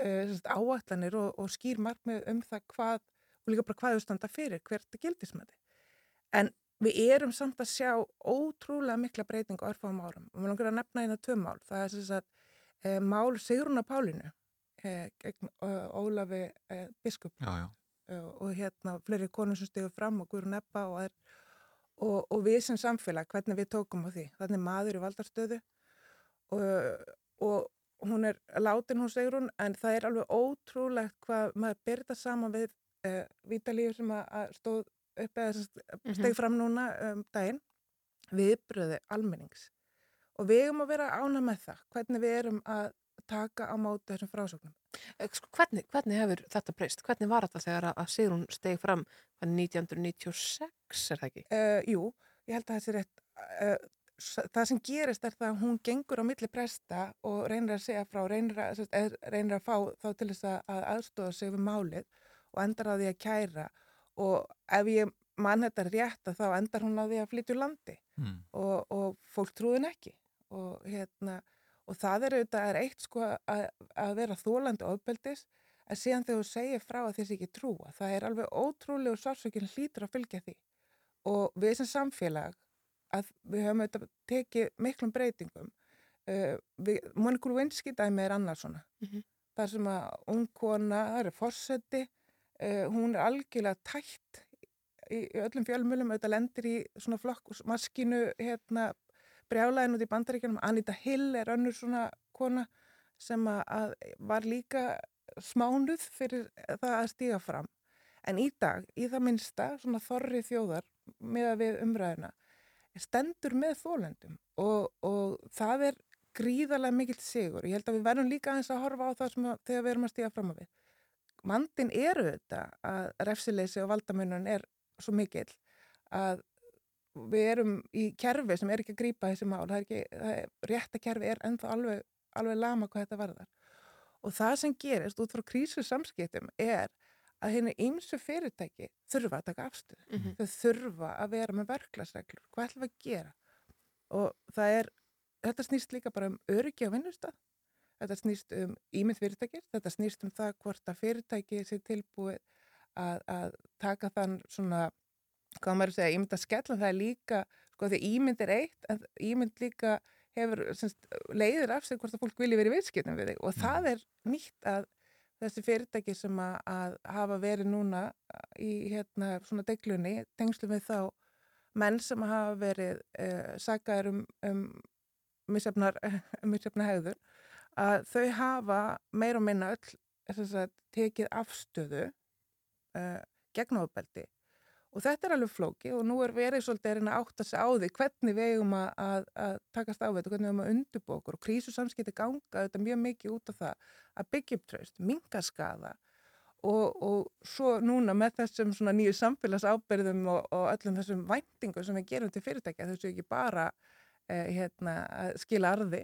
uh, áætlanir og, og skýr markmið um það hvað og líka bara hvað þau standa fyrir, hvert er gildismæti. En við erum samt að sjá ótrúlega mikla breyting á örfáum árum og við langar að nefna eina tvö mál. Það er sem sagt uh, mál Sigruna Pálinu uh, gegn uh, Ólafi Biskup Já, já. og hérna fleiri konur sem stegur fram og Guðrún Ebba og, er, og, og við sem samfélag, hvernig við tókum á því. Þannig maður í valdarstöðu og, og hún er látin hún segur hún en það er alveg ótrúlegt hvað maður byrða saman við Vítalíu sem að, að stóð upp eða sem Mhm. steg fram núna um daginn viðbröði almennings og við erum að vera ána með það hvernig við erum að taka á móti þessum frásögnum. Eh, sko, Hvernig, hvernig hefur þetta breyst? Hvernig var þetta þegar að- að Sigrún steg fram hvað, 1996 er það ekki? Uh, jú, ég held að það sé rétt. Uh, það sem gerist er það að hún gengur á milli presta og reynir að segja frá, reynir að, reynir að fá þá til þess að, að aðstóða sig við málið og endar á því að kæra og ef ég mann þetta rétt að þá endar hún á því að flytja úr landi Mm. og, og fólk trúðin ekki og hérna og það er auðvitað er eitt sko að, að vera þólandi ofbeldis en síðan þegar þú segir frá að þessi ekki trúa það er alveg ótrúlegu sársökin hlýtur að fylgja því og við sem samfélag að við höfum auðvitað tekið miklum breytingum uh, við, Monika Lewinsky dæmi er annars svona Mhm. þar sem að ung kona, það er fórseti uh, hún er algjörlega tætt í, í öllum fjölmjölum auðvitað lendir í svona flokk maskinu hérna brjálæðin út í bandaríkjanum Anita Hill er önnur svona kona sem að var líka smánuð fyrir það að stíga fram en í dag, í það minnsta svona þorri þjóðar með að við umræðina stendur með þólendum og, og það er gríðarlega mikill sigur. Ég held að við verðum líka aðeins að horfa á það sem að, þegar við erum að stíga fram að við. Mandin eru þetta að refsileysi og valdamunum er svo mikill að við erum í kerfi sem er ekki að grípa þessi mál. Það er ekki, það er, rétta kerfi er ennþá alveg, alveg lama hvað þetta varðar. Og það sem gerist út frá krísu samskiptum er að henni ýmsu fyrirtæki þurfa að taka afstöðu. Mhm. Þau þurfa að vera með verklagsreglur. Hvað ætlum við að gera? Og það er, þetta snýst líka bara um öryggi á vinnustad. Þetta snýst um ímynd fyrirtækir. Þetta snýst um það hvort að fyrirtæki sé tilbúið að, að taka þann svona hvað maður að segja, ímynd að skella það er líka, sko því ímynd er eitt en ímynd líka hefur semst, leiðir af sig hvort að fólk vilji verið viðskiptum við þig og það er nýtt að þessi fyrirtæki sem að, að hafa verið núna í hérna svona deglunni, tengslu við þá menn sem hafa verið uh, sagaður um, um misjafnar [LAUGHS] hegður að þau hafa meir og minna öll sagt, tekið afstöðu uh, gegn ofbeldi. Og þetta er alveg flóki og nú er verið svolítið að reyna að átta sig á því hvernig við eigum að, að, að takast á þetta hvernig við eigum að undurbú okkur. Og krísusamskipti ganga þetta mjög mikið út af það að byggja upp tröst, minga skada og, og svo núna með þessum nýju samfélagsábyrðum og, og öllum þessum væntingum sem við gerum til fyrirtækja þessu ekki bara eh, hérna, að skila arði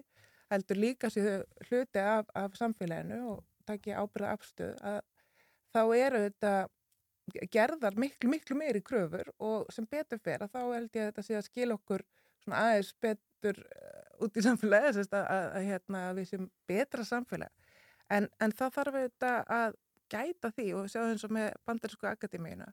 heldur líka sér hluti af, af samfélaginu og takja ábyrða afstöð að þá eru þetta gerðar miklu, miklu meiri kröfur og sem betur að þá held ég að þetta sé að skila okkur svona aðeins betur uh, út í samfélagi að, að, að, að hérna, við sem betra samfélag en, en það þarf þetta að gæta því og sjá eins og með bandarísku akademíuna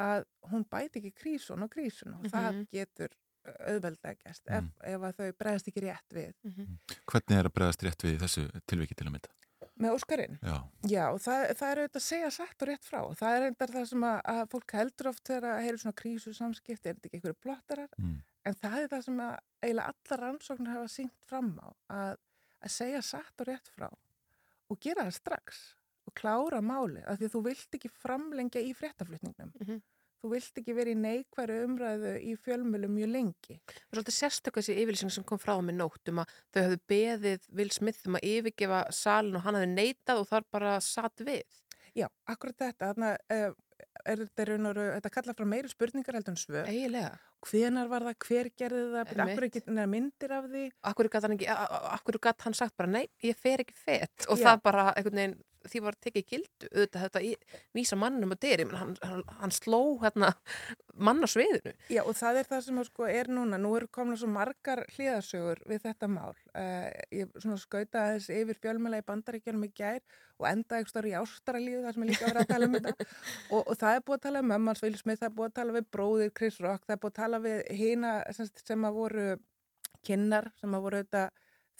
að hún bæti ekki krísun og krísun og mm -hmm. það getur auðvelda að gæst ef, ef að þau bregðast ekki rétt við mm -hmm. Hvernig er að bregðast rétt við þessu tilviki til að mynda? Með Óskarinn? Já. Já, það, það er auðvitað að segja satt og rétt frá. Það er eitthvað það sem að, að fólk heldur oft þegar að heyru svona krísu samskipti, er þetta ekki einhverju blottarar? Mm. En það er það sem að eiginlega alla rannsóknir hafa sínt fram á, að, að segja satt og rétt frá og gera það strax og klára máli, af því að þú vilt ekki framlengja í fréttaflutningnum. Mm -hmm þú vilt ekki verið í neikværi umræðu í fjölmjölum mjög lengi. Það er svolítið sérstökk þessi yfirlýsing sem kom frá með nóttum að þau hafðu beðið Will Smith um að yfirgefa salin og hann hafði neitað og þar bara satt við. Já, akkurat þetta. Þannig að er þetta, er, þetta kalla frá meiri spurningar heldur en svör. Eiginlega. Hvenar var það, hver gerði það, akkur ekki myndir af því. Akkur gæti hann, hann, hann sagt bara nei, ég fer ekki fett og Já. það bara einhvern veginn því var tekið gildu auðvitað þetta vísa mannum og dyri hann, hann, hann sló hérna, mann á sviðinu. Já og það er það sem sko, er núna, nú eru komin svo margar hliðasögur við þetta mál. Uh, ég skauta aðeins yfir fjölmjöla í bandaríkjánum í gær og enda eitthvað í ástaralíðu þar sem ég líka verið að tala um þetta. [LAUGHS] Og, og það er búið að tala um Mömmans Vilsmith, það er búið að tala við bróðir Chris Rock, það er búið að tala við hýna sem, sem að voru kynnar, sem að voru þetta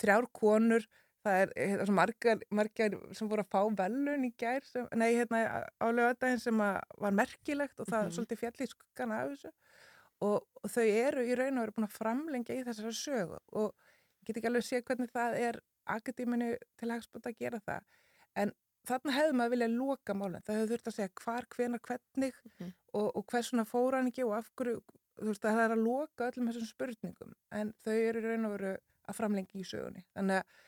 þrjár konur það er hérna, margar, margar sem voru að fá velun í gær sem, nei, hérna á lögadaginn sem var merkilegt og það mm -hmm. svolítið fjalli skuggan af þessu. Og, og þau eru í raun og veru búin að framlengja í þessari sögu. Og ég get ekki alveg að sé hvernig það er akadéminu til hagspót að gera það. En þarna hefðu maður viljað loka málun það hefur þurft að segja hvar, hvenar, hvernig mm -hmm. og, og hvers svona fóran ekki og af hverju þú veist að það er að loka öllum þessum spurningum. En þau eru í raun og veru að framlengja í sögunni. Þannig að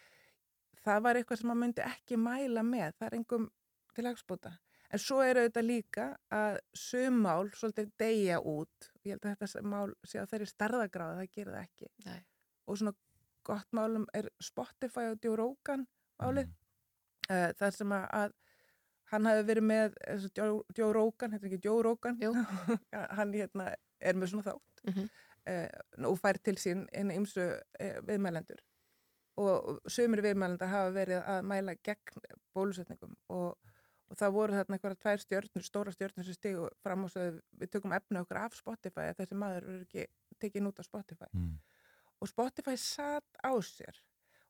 það var eitthvað sem maður myndi ekki mæla með, það er engum til hagspóta. En svo er auðvitað líka að sömmál svolítið deyja út, ég held að þetta mál sé að þeir eru starðagráða, það gerir það ekki. Nei. Og svona gott málum er Spotify og Joe Rogan málið, mm. uh, þar sem að, að hann hafi verið með Joe, Joe Rogan, er ekki Joe Rogan, [LAUGHS] hann hérna, er með svona þátt mm -hmm. uh, og fær til sín einu ymsu uh, viðmælendur og sömur viðmælenda hafa verið að mæla gegn bólusetningum og, og það voru þarna eitthvað tvær stjórnur, stóra stjórnur sem stigu fram og svo við tökum efna okkur af Spotify að þessi maður verður ekki tekið nút á Spotify. Mm. og Spotify satt á sér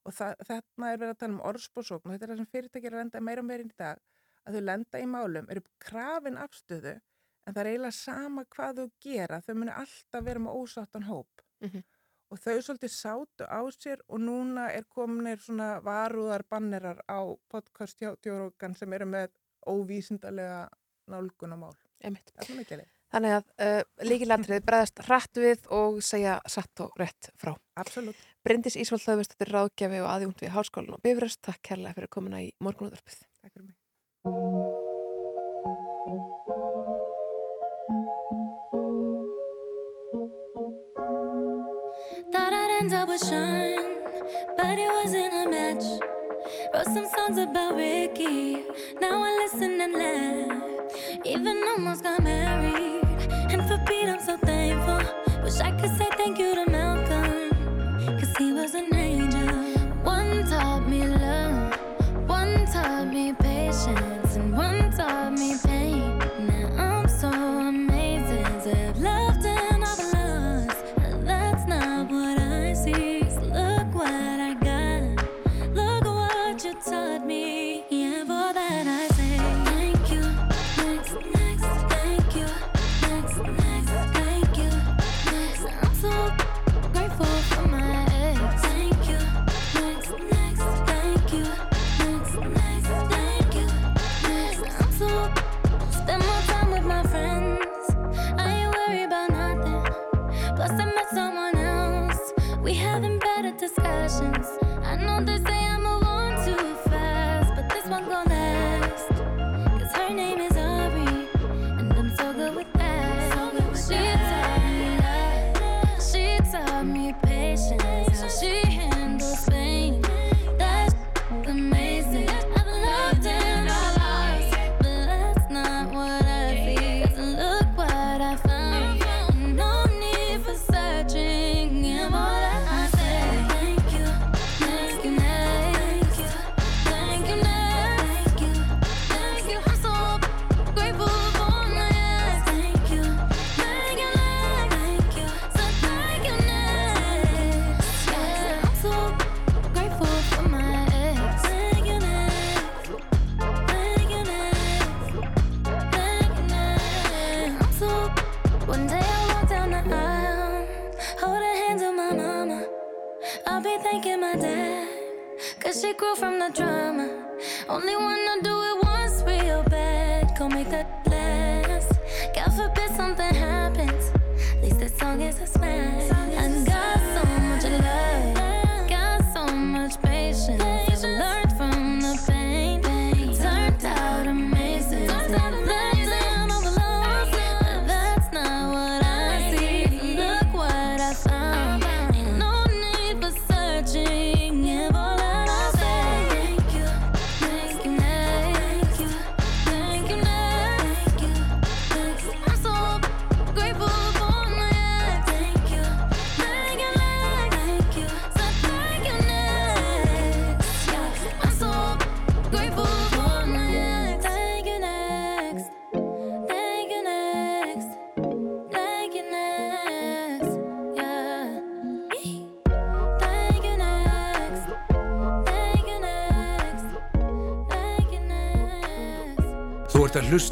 og það, þarna er verið að tala um orðspórsókn og þetta er það sem fyrirtækir að lenda meira og meira í dag að þau lenda í málum, eru krafin afstöðu en það er eiginlega sama hvað þau gera, þau munu alltaf vera með ósáttan hóp. Mm -hmm og þau svolítið sátu á sér og núna er kominir svona varúðar bannerar á podcast hjá Djórókan sem eru með óvísindarlega nálgunamál. Þannig að uh, líkilandrið bregðast rætt við og segja satt og rétt frá. Absolut. Bryndis Ísvald Þauðvestur ráðgjafi og aðjúnd við Háskólan og Bifröst. Takk kærlega fyrir komuna í morgunúðarpið. Takk fyrir mig. Thought I'd end up with Sean, but it wasn't a match. Wrote some songs about Ricky, now I listen and laugh. Even almost got married, and for Pete I'm so thankful. Wish I could say thank you to Malcolm, cause he was an angel. One taught me love, one taught me patience, and one taught me pain. Now I'm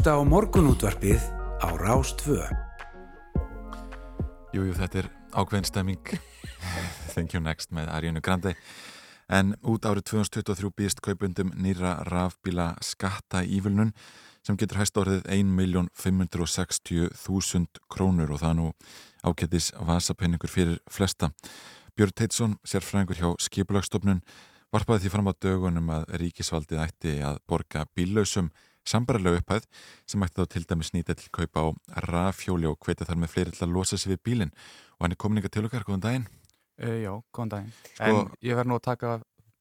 hlusta á morgunútvarpið á Rás 2. Jú, jú, þetta er ákveðin stemming [LAUGHS] Thank you next með Arianu Grande En út árið 2023 býðist kaupundum nýra rafbíla skatta ívilnun sem getur hæst orðið 1.560.000 krónur og það nú ákettis vasapenningur fyrir flesta. Björn Teitsson, sérfræðingur hjá Skipulagsstofnun, varpaði því fram á dögunum að ríkisvaldið ætti að borga bíllausum sambarlega upphæð sem ætti þá til dæmis nýta til kaupa á rafhjóli og hvetja þar með fleiri til að losa sig við bílinn og hann er komin ykkar til okkar, góðan daginn. Uh, já, góðan daginn. Sko- En ég verð nú að taka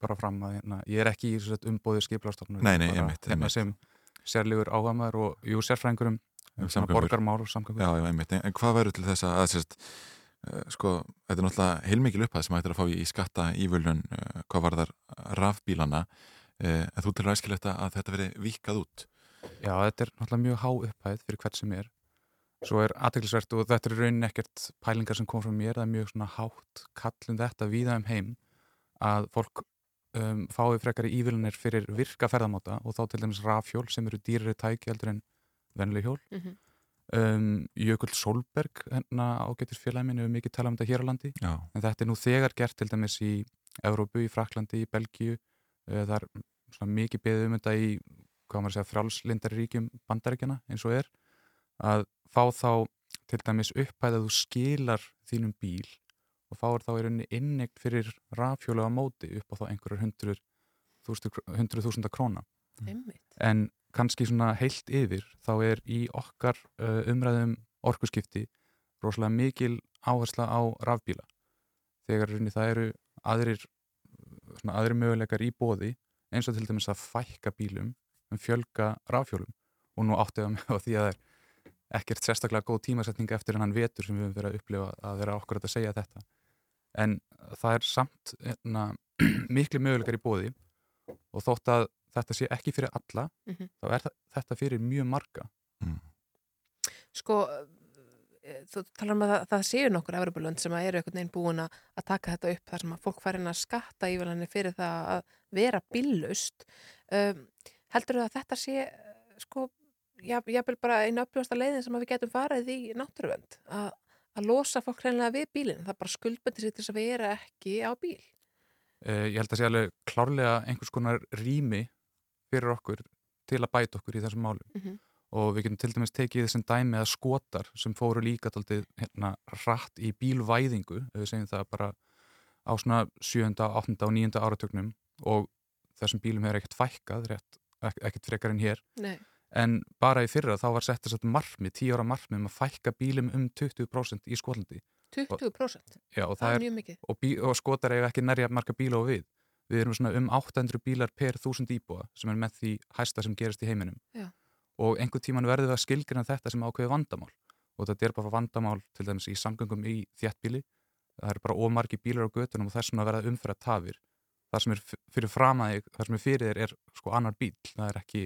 bara fram að hérna, ég er ekki í umbóðið einmitt, hérna, sem sérlegur áhamaður og jú, sérfræðingurum um svona Samgöngur. borgarmál og samgöngur. Já, já. En, hvað verður til þess að, að sérst, uh, sko, þetta er náttúrulega heilmikil upphæð sem ættir að fá í, í skatta ívölun uh, hvað var þar rafbílana en þú telur æskilegt að þetta veri vikað út Já, þetta er náttúrulega mjög há upphæð fyrir hvert sem er. Svo er aðteglisvert og þetta er í rauninni ekkert pælingar sem kom frá mér, það er mjög svona hátt kallum þetta víða um heim að fólk um, fái frekari ívilunir fyrir virka ferðamáta og þá til dæmis rafhjól sem eru dýrari tæki heldur en venlega hjól. Mhm. um, Jökull Solberg hérna ágættis félagi minn hefur mikið talað um þetta hér á landi Já. en þetta er nú þegar gert til dæmis í Evrópu, í Fraklandi, í Belgíu uh, það er svona mikið beðið um þetta í hvað maður að segja frjálslindari ríkjum bandaríkjana eins og er að fá þá til dæmis upphæð að þú skilar þínum bíl og fáir þá í rauninni innegn fyrir rafhjólu á móti upp á þá einhverjur hundruð þúsunda króna Einmitt. en kannski svona heilt yfir þá er í okkar uh, umræðum orkuskipti rosalega mikil áhersla á rafbíla þegar rauninni það eru aðrir svona aðrir möguleikar í bóði eins og til dæmis að fækka bílum um fjölga rafhjólum. Og nú áttu það með því að það er ekkert sérstaklega góð tímasetning eftir hennan vetur sem við höfum verið að upplifa að vera okkur að segja þetta. En það er samt hérna, [CLEARS THROAT] miklu möguleikar í bóði og þótt að þetta sé ekki fyrir alla Mhm. þá er þetta fyrir mjög marga. Sko, eh, þú talar um að það, það séu nokkur Evropalönd sem eru einhvern veginn búin að taka þetta upp þar sem að fólk fær inn að skatta ívalinni fyrir það að vera bíllaust. Um, heldur að þetta sé, eh, sko, jáfnvel bara einu uppljóðasta leiðin sem við getum farið í náttúruvend að, að losa fólk hreinlega við bílinn. Það bara skuldböndi sér til þess að vera ekki á bíl. uh, ég held að sé alveg klárlega einhvers konar rými fyrir okkur til að bæta okkur í þessum málum Mhm. og við getum til dæmis tekið þessum dæmi að skotar sem fóru líka taldið hérna rætt í bílvæðingu við segjum það bara á svona 7., 8. og 9. áratögnum og þessum bílum hefur ekkert fækkað rétt, ekkert frekar en hér Nei. en bara í fyrra þá var sett þess að markmið, 10 ára markmið um að fækka bílum um 20% í Skotlandi 20%? Já, og Það það er mjög mikið. og, bí, og skotar eiga ekki nærja marga bíla og við. Við erum svona um 800 bílar per 1000 íbúa sem er með því hæsta sem gerist í heiminum. Já. Og einhver tíman verður við að skilgrina þetta sem ákveði vandamál. Og þetta er bara vandamál til dæmis í samgöngum í þjættbíli. Það er bara ómargi bílar á götunum og þess vegna verða umfyrir tafir. Það sem er fyrir framaði, það sem er fyrir þér er sko annar bíl. Það er ekki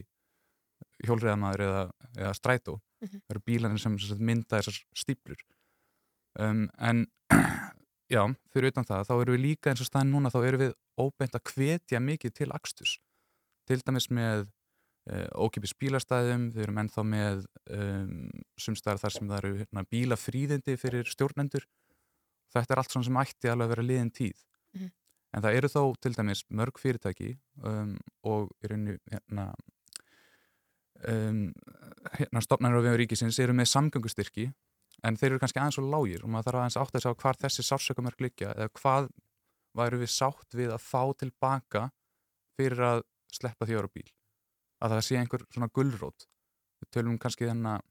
hjólriðamaður eða, eða strætó. Mhm. Það eru bílarnir sem, sem mynda þessar stíplur um, en [CLEARS THROAT] já, fyrir utan það þá erum við líka eins og staðin núna þá erum við óbeint að hvetja mikið til akstus til dæmis með uh, ókipis bílastæðum, við erum ennþá með um, sumstæðar þar sem það eru hérna, bílafríðindi fyrir stjórnendur þetta er allt svona sem ætti alveg að vera liðin tíð Mhm. En það eru þó til dæmis mörg fyrirtæki um, og í rauninni hérna, um, hérna stopnarnir á vegum ríkisins eru með samgöngustyrki en þeir eru kannski aðeins og lágir og maður þarf aðeins átt að sjá hvar þessi sársökumörk liggja eða hvað væru við sátt við að fá tilbaka fyrir að sleppa ára bíl. Að það sé einhver svona gullrót við tölum kannski þennan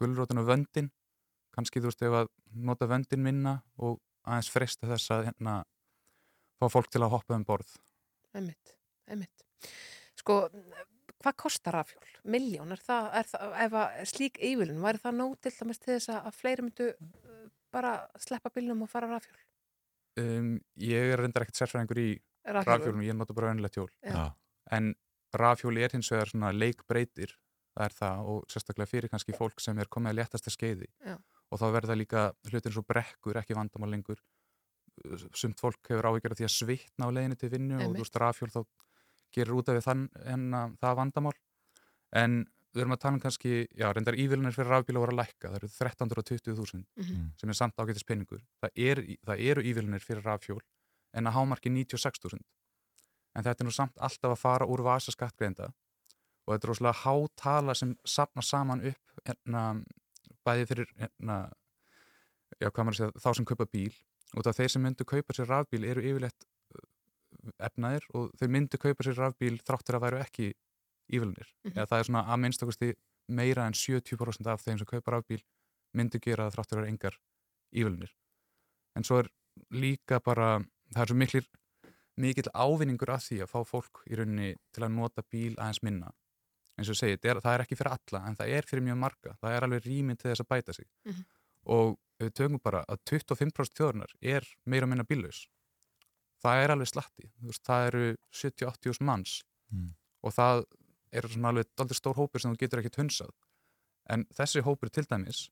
gullrótinu vöndin kannski þú veist ef að nota vöndin minna og aðeins fresta þess að hérna fá fólk til að hoppa um borð Einmitt, einmitt. Sko, hvað kostar rafjól? Miljón, er það, er það ef að slík ívilun, væri það nóg til dæmis til þess að að fleiri myndu uh, bara sleppa bílnum og fara rafjól? um, ég er reyndar ekkert sérfræðingur í rafhjólum, ég nota bara venilegt hjól Já. en rafhjól er hins vegar svona leikbreytir það er það og sérstaklega fyrir kannski fólk sem er komið að léttasta skeiði Já. og þá verða líka hlutir svo brekkur ekki vandamál lengur sumt fólk hefur áhyggjur af því að svitna á leiðinu til vinnu og Einmitt. þú veist rafhjól þá gerir út af við þann, en, það vandamál en við erum að tala um kannski já, reyndar ívillinir fyrir rafbíla voru að lækka það eru 1320.000 Mhm. sem er samt ágætis peningur það, er, það eru ívillinir fyrir rafhjól en að hámarki 96.000 en þetta er nú samt alltaf að fara úr vasa skattgreinda og þetta er rosalega hátala sem sapna saman upp hérna, bæði fyrir hérna, já, hvað maður að segja, þá sem kaupa bíl og það þeir sem myndu kaupa sér rafbíl eru yfirleitt uh, efnaðir og þeir myndu kaupa sér rafbíl þráttur að væru ekki ívillinir Mhm. eða það er svona að minnstakosti meira en 70% af þeim sem kaupa rafbíl myndu gera það þráttur að vera engar ívillinir en svo er líka bara það er svo miklir mikill ávinningur af því að fá fólk í rauninni til að nota bíl aðeins minna. Eins og ég segi, það er, það ekki fyrir alla en það er fyrir mjög marga, það er alveg rýminn til þess að bæta sig. Mhm. og ef við tökum bara að 25% þjóðurnar er meira minna bílaus það er alveg slatti Þú veist, það eru 70-80 manns Mm. og það er svona alveg aldrei stór hópur sem þú getur ekki hunsað en þessi hópur til dæmis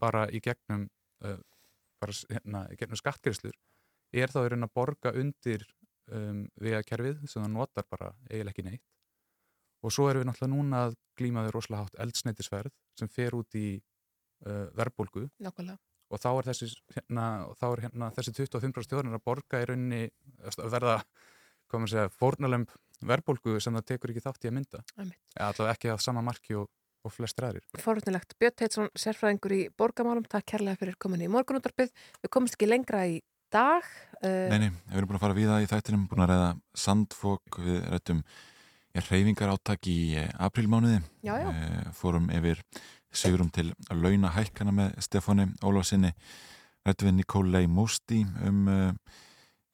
bara í gegnum uh, bara hérna, í gegnum skattgreislur er þá að borga undir um, vegakerfið sem það notar bara eiginlega ekki neitt og svo erum við náttúrulega núna að glíma við rosalega hátt eldsneitisverð sem fer út í uh, verðbólgu Nákvæmlega. Og þá er þessi, hérna, og þá er hérna, þessi 25% þjóðunar að borga í rauninni að verða segja, fórnalemb verðbólgu sem það tekur ekki þátt í að mynda Einmitt. eða allavega ekki að sama marki og, og flest ræðir Forutnilegt. Björn Teitsson, sérfræðingur í borgamálum, takk kærlega fyrir komin í morgunúttarpið. Við komumst ekki lengra í dag. Uh, Nei, nei, við erum búin að fara við það í þættinum, búin að ræða sandfók, við rættum reyfingar áttak í eh, já. Eh, fórum yfir sigurum til að launa hækkana með Stefáni Ólásinni, rættum við Nikolai Mosti um eh,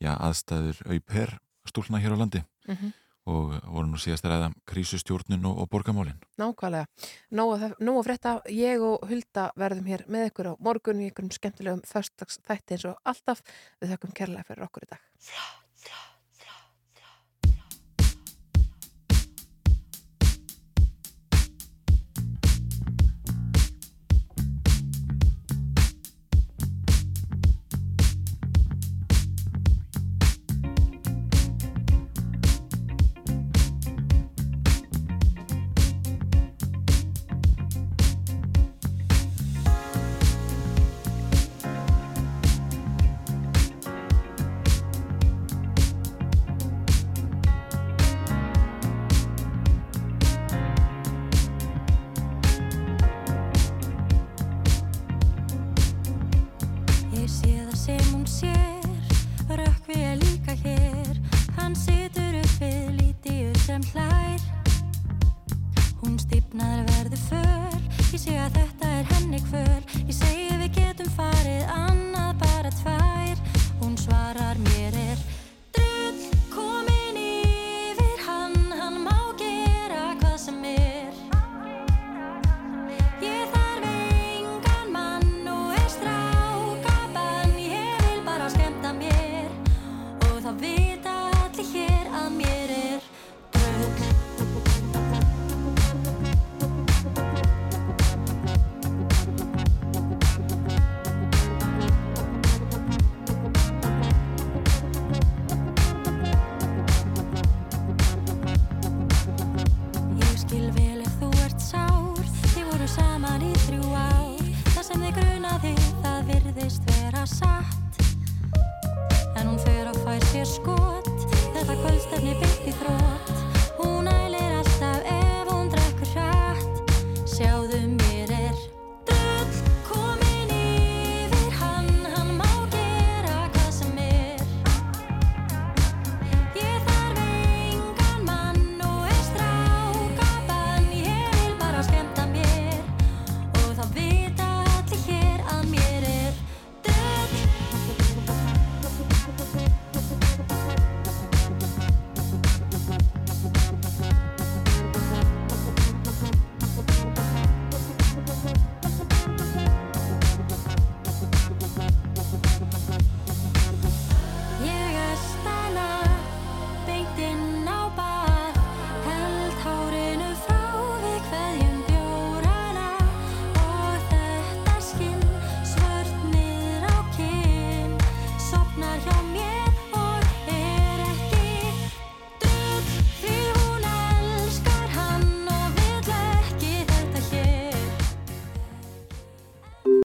já, aðstæður auper stúlna hér á landi Mhm. og vorum nú síðast að ræða krísustjórnun og, og borgamálin. Nákvæmlega. Nóg að, frétta, ég og Hulda verðum hér með ykkur á morgun í einhverjum skemmtilegum förstags þætti eins og alltaf. Við þakkum kærlega fyrir okkur í dag.